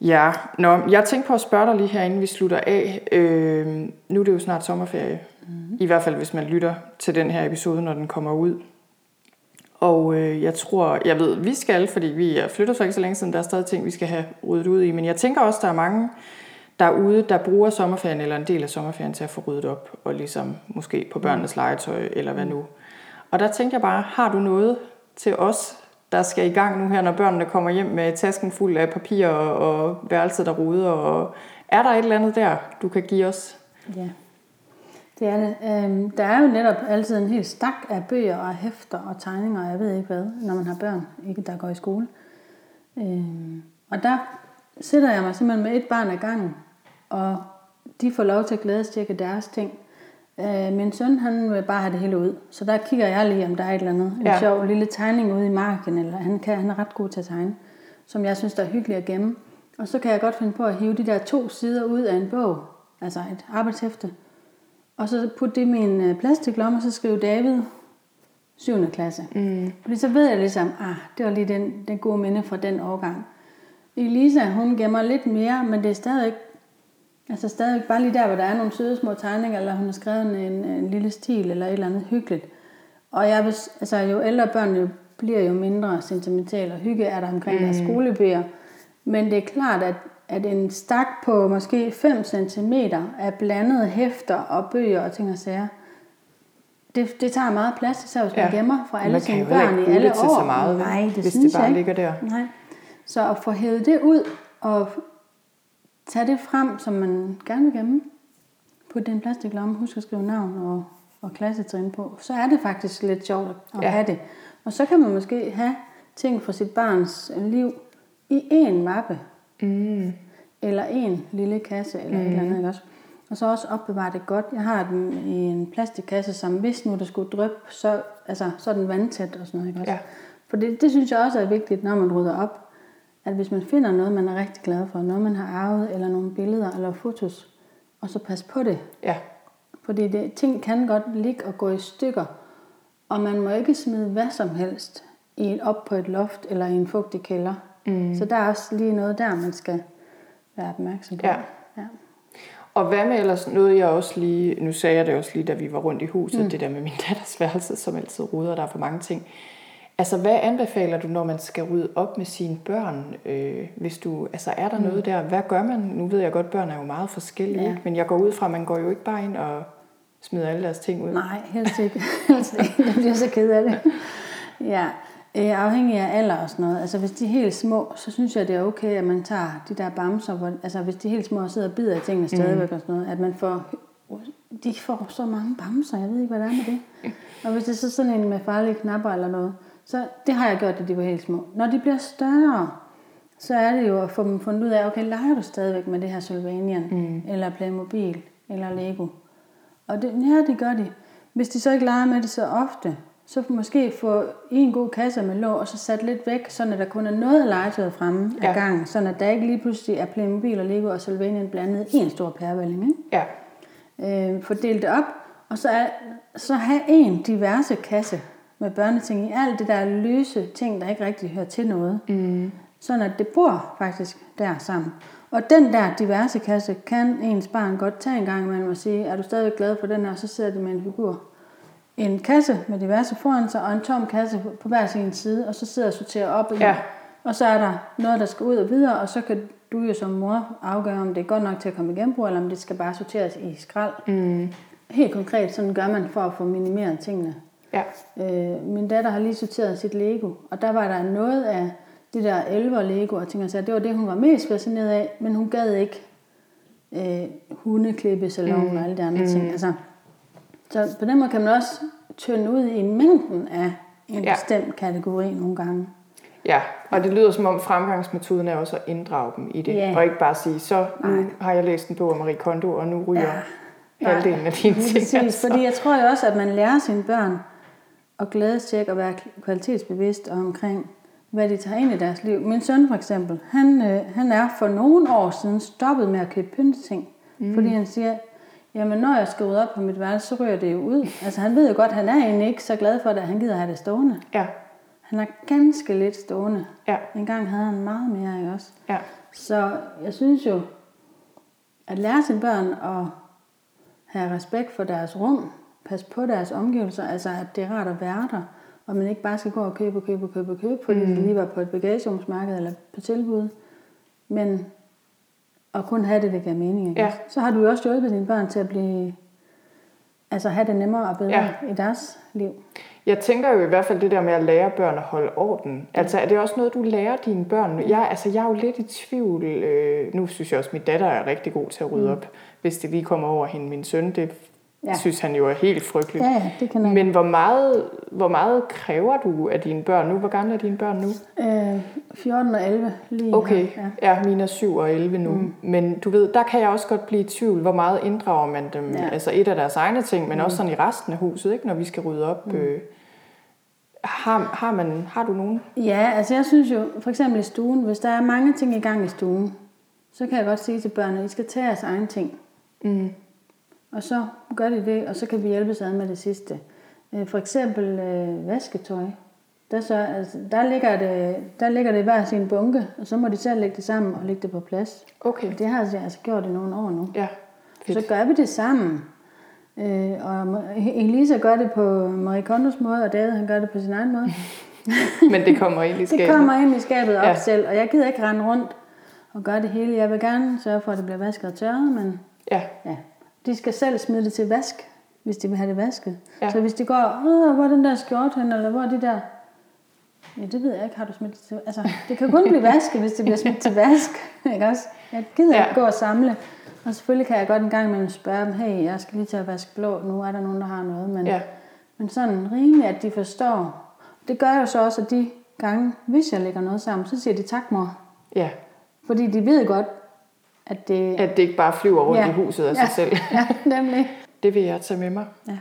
[SPEAKER 1] Ja, nå, jeg tænkte på at spørge dig lige her, inden vi slutter af. Øh, nu er det jo snart sommerferie. Mm. I hvert fald, hvis man lytter til den her episode, når den kommer ud. Og øh, jeg tror, jeg ved, vi skal, fordi vi er flyttet for ikke så længe siden, der er stadig ting, vi skal have ryddet ud i. Men jeg tænker også, der er mange derude, der bruger sommerferien eller en del af sommerferien til at få ryddet op, og ligesom måske på børnenes legetøj, eller hvad nu. Og der tænkte jeg bare, har du noget til os, der skal i gang nu her, når børnene kommer hjem med tasken fuld af papir og, og værelset der ruder, og er der et eller andet der, du kan give os?
[SPEAKER 2] Ja, det er det. Øhm, der er jo netop altid en hel stak af bøger og hæfter og tegninger, og jeg ved ikke hvad, når man har børn, ikke der går i skole. Øhm, og der sætter jeg mig simpelthen med et barn ad gangen, og de får lov til at glædestjekke deres ting. Øh, min søn, han vil bare have det hele ud, så der kigger jeg lige, om der er et eller andet. En
[SPEAKER 1] Ja.
[SPEAKER 2] sjov lille tegning ude i marken, eller han, kan, han er ret god til at tegne, som jeg synes, der er hyggeligt at gemme. Og så kan jeg godt finde på at hive de der to sider ud af en bog, altså et arbejdshæfte, og så putte det i min øh, plastiklomme, og så skrive David 7. klasse. Mm. Fordi så ved jeg ligesom, ah, det var lige den, den gode minde fra den årgang. Elisa, hun gemmer lidt mere, men det er stadig Altså stadig bare lige der, hvor der er nogle søde små tegninger, eller hun har skrevet en, en lille stil, eller et eller andet hyggeligt. Og jeg vil, altså, jo ældre børn jo bliver, jo mindre sentimental og hygge er der omkring mm. deres skolebøger. Men det er klart, at, at en stak på måske 5 cm af blandede hæfter og bøger og ting og sager, det, det tager meget plads, især hvis man
[SPEAKER 1] Ja.
[SPEAKER 2] gemmer fra alle
[SPEAKER 1] Man
[SPEAKER 2] sine børn i alle år.
[SPEAKER 1] så meget?
[SPEAKER 2] Nej, det
[SPEAKER 1] hvis
[SPEAKER 2] synes
[SPEAKER 1] det bare
[SPEAKER 2] jeg ikke.
[SPEAKER 1] ligger der.
[SPEAKER 2] Nej. Så at få hævet det ud og tage det frem, som man gerne vil gemme, putte det i en plastiklomme, husk at skrive navn og, og klassetrin på, så er det faktisk lidt sjovt at
[SPEAKER 1] Ja.
[SPEAKER 2] have det. Og så kan man måske have ting fra sit barns liv i én mappe,
[SPEAKER 1] Mm.
[SPEAKER 2] eller en lille kasse, eller mm. et eller andet, ikke også? Og så også opbevare det godt. Jeg har den i en plastikkasse, som hvis nu der skulle dryppe, så, altså, så er den vandtæt og sådan noget, ikke også?
[SPEAKER 1] Ja.
[SPEAKER 2] For det, det synes jeg også er vigtigt, når man rydder op, at hvis man finder noget, man er rigtig glad for, noget man har arvet, eller nogle billeder eller fotos, og så pas på det.
[SPEAKER 1] Ja,
[SPEAKER 2] Fordi det, ting kan godt ligge og gå i stykker, og man må ikke smide hvad som helst i et, op på et loft eller i en fugtig kælder. Mm. Så der er også lige noget der, man skal være opmærksom på.
[SPEAKER 1] Ja.
[SPEAKER 2] ja.
[SPEAKER 1] Og hvad med ellers noget, jeg også lige, nu sagde jeg det også lige, da vi var rundt i huset, mm. det der med min datters værelse, som altid ruder, der er for mange ting. Altså, hvad anbefaler du, når man skal rydde op med sine børn? Øh, hvis du, altså, er der mm. noget der? Hvad gør man? Nu ved jeg godt, børn er jo meget forskellige,
[SPEAKER 2] Ja.
[SPEAKER 1] men jeg går ud fra, at man går jo ikke bare ind og smider alle deres ting ud.
[SPEAKER 2] Nej, helst ikke. helst ikke. Jeg bliver så ked af det. Ja, øh, afhængig af alder og sådan noget. Altså hvis de er helt små, så synes jeg, det er okay, at man tager de der bamser, hvor, altså hvis de er helt små og sidder og bider i tingene stadigvæk og sådan noget, at man får, de får så mange bamser, jeg ved ikke, hvad der er med det. Og hvis det er så sådan en med farlige knapper eller noget, så det har jeg gjort, da de var helt små. Når de bliver større, så er det jo at få dem fundet ud af, okay, leger du stadigvæk med det her Sylvanian, mm. eller Playmobil, eller Lego? Og det, ja, det gør de. Hvis de så ikke leger med det så ofte, så måske få en god kasse med låg, og så sat lidt væk, så at der kun er noget af legetøjet fremme ja. Af gangen, så at der ikke lige pludselig er Playmobil og Lego og Sylvanian blandet i en stor pærevælling. Ikke?
[SPEAKER 1] Ja,
[SPEAKER 2] øh, fordele det op, og så, er, så have en diverse kasse med børneting i alt det der løse ting, der ikke rigtig hører til noget. Mm. Sådan at det bor faktisk der sammen. Og den der diverse kasse kan ens barn godt tage en gang imellem og sige, er du stadig glad for den her, så sidder de med en figur. En kasse med diverse foran sig, og en tom kasse på hver sin side, og så sidder og sorterer op i.
[SPEAKER 1] Ja.
[SPEAKER 2] Og så er der noget, der skal ud og videre, og så kan du jo som mor afgøre, om det er godt nok til at komme i genbrug, eller om det skal bare sorteres i skrald. Mm. Helt konkret, sådan gør man for at få minimeret tingene.
[SPEAKER 1] Ja,
[SPEAKER 2] Øh, min datter har lige sorteret sit Lego, og der var der noget af det der elver Lego, og tænker sig, det var det, hun var mest fascineret af, men hun gad ikke øh, hundeklippesalonen mm. og alle de andre mm. ting. Altså, så på den måde kan man også tynde ud i mængden af en
[SPEAKER 1] Ja.
[SPEAKER 2] bestemt kategori nogle gange.
[SPEAKER 1] ja. Og det lyder som om fremgangsmetoden er også at inddrage dem i det,
[SPEAKER 2] Ja.
[SPEAKER 1] og ikke bare sige, så nu har jeg læst en bog om Marie Kondo, og nu ryger
[SPEAKER 2] Ja.
[SPEAKER 1] halvdelen af dine ting.
[SPEAKER 2] præcis,
[SPEAKER 1] altså.
[SPEAKER 2] fordi jeg tror jo også, at man lærer sine børn at glædestjekke og være kvalitetsbevidst omkring, hvad de tager ind i deres liv. Min søn for eksempel, han, øh, han er for nogle år siden stoppet med at købe pynteting, mm. fordi han siger, jamen når jeg skal rydde op på mit værelse, så ryger det jo ud. Altså han ved jo godt, han er egentlig ikke så glad for det, at han gider have det stående.
[SPEAKER 1] Ja.
[SPEAKER 2] Han har ganske lidt stående.
[SPEAKER 1] Ja.
[SPEAKER 2] En gang havde han meget mere, ikke også?
[SPEAKER 1] Ja.
[SPEAKER 2] Så jeg synes jo, at lære sine børn at have respekt for deres rum, passe på deres omgivelser, altså at det er rart at være der, og man ikke bare skal gå og købe og købe og købe og købe, fordi mm. det lige var på et bagagerumsmarked eller på tilbud, men at kun have det, det giver mening. Ikke?
[SPEAKER 1] Ja.
[SPEAKER 2] Så har du jo også hjulpet dine børn til at blive, altså have det nemmere og bedre
[SPEAKER 1] Ja.
[SPEAKER 2] i deres liv.
[SPEAKER 1] Jeg tænker jo i hvert fald det der med at lære børn at holde orden. Altså er det også noget, du lærer dine børn? Jeg, altså, jeg er jo lidt i tvivl. Øh, nu synes jeg også, at min datter er rigtig god til at rydde op. Hvis det lige kommer over hende. Min søn, det ja. Synes han jo er helt frygteligt.
[SPEAKER 2] Ja, ja, det kan.
[SPEAKER 1] Men hvor meget, hvor meget kræver du af dine børn nu? Hvor gamle er dine børn nu?
[SPEAKER 2] Øh, 14 og 11 lige
[SPEAKER 1] Okay,
[SPEAKER 2] her. Ja.
[SPEAKER 1] ja, mine er 7 og 11 nu. Mm. Men du ved, der kan jeg også godt blive i tvivl, hvor meget inddrager man dem. Ja. Altså et af deres egne ting, men mm. også sådan i resten af huset, ikke, når vi skal rydde op. Mm. Øh, har, har, man, har du nogen?
[SPEAKER 2] Ja, altså jeg synes jo, for eksempel i stuen, hvis der er mange ting i gang i stuen, så kan jeg godt sige til børnene, at I skal tage jeres egen ting.
[SPEAKER 1] Mm.
[SPEAKER 2] Og så gør de det, og så kan vi hjælpes ad med det sidste. Øh, For eksempel øh, vasketøj. Der, så, altså, der, ligger det, der ligger det i hver sin bunke, og så må de selv lægge det sammen og lægge det på plads.
[SPEAKER 1] Okay,
[SPEAKER 2] Det har jeg altså gjort i nogle år nu.
[SPEAKER 1] ja,
[SPEAKER 2] Så
[SPEAKER 1] fedt.
[SPEAKER 2] gør vi det sammen. Øh, og Elisa gør det på Marie Kondos måde, og David han gør det på sin egen måde.
[SPEAKER 1] Men det kommer ind i
[SPEAKER 2] Det
[SPEAKER 1] skabet.
[SPEAKER 2] kommer ind i skabet op
[SPEAKER 1] ja.
[SPEAKER 2] selv, og jeg gider ikke rende rundt og gøre det hele. Jeg vil gerne sørge for, at det bliver vasket og tørret, men
[SPEAKER 1] Ja,
[SPEAKER 2] ja, de skal selv smide det til vask, hvis de vil have det vasket.
[SPEAKER 1] Ja.
[SPEAKER 2] Så hvis de går, Åh, hvor er den der skjort hen, eller hvor er de der... Ja, det ved jeg ikke, har du smidt det til... Altså, det kan kun blive vasket, hvis det bliver smidt til vask, ikke også? Jeg gider ja. ikke gå og samle. Og selvfølgelig kan jeg godt en gang imellem spørge dem, hey, jeg skal lige til at vaske blå, nu er der nogen, der har noget. Men,
[SPEAKER 1] ja,
[SPEAKER 2] men sådan rimeligt, at de forstår. Det gør jo så også, at de gange, hvis jeg lægger noget sammen, så siger de tak, mor.
[SPEAKER 1] ja.
[SPEAKER 2] Fordi de ved godt, at det...
[SPEAKER 1] At det ikke bare flyver rundt
[SPEAKER 2] Ja.
[SPEAKER 1] i huset af
[SPEAKER 2] ja,
[SPEAKER 1] sig selv.
[SPEAKER 2] Ja, nemlig.
[SPEAKER 1] Det vil jeg tage med mig.
[SPEAKER 2] Ja.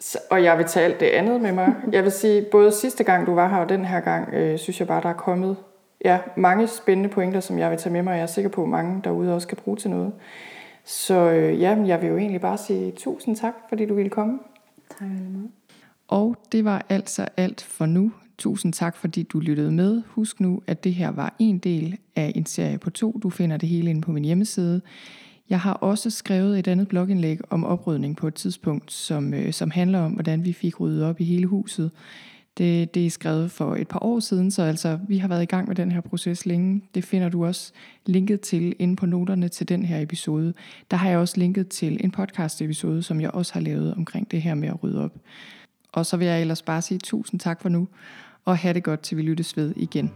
[SPEAKER 1] Så- Og jeg vil tage alt det andet med mig. Jeg vil sige, både sidste gang du var her og den her gang, øh, synes jeg bare, der er kommet ja, mange spændende pointer, som jeg vil tage med mig. og Jeg er sikker på, at mange derude også kan bruge til noget. Så øh, ja, men jeg vil jo egentlig bare sige tusind tak, fordi du ville komme.
[SPEAKER 2] Tak meget.
[SPEAKER 1] Og det var altså alt for nu. Tusind tak, fordi du lyttede med. Husk nu, at det her var en del af en serie på to. Du finder det hele inde på min hjemmeside. Jeg har også skrevet et andet blogindlæg om oprydning på et tidspunkt, som, øh, som handler om, hvordan vi fik ryddet op i hele huset. Det, det er skrevet for et par år siden, så altså, vi har været i gang med den her proces længe. Det finder du også linket til inde på noterne til den her episode. Der har jeg også linket til en podcast episode, som jeg også har lavet omkring det her med at rydde op. Og så vil jeg ellers bare sige tusind tak for nu, og have det godt til vi lyttes ved igen.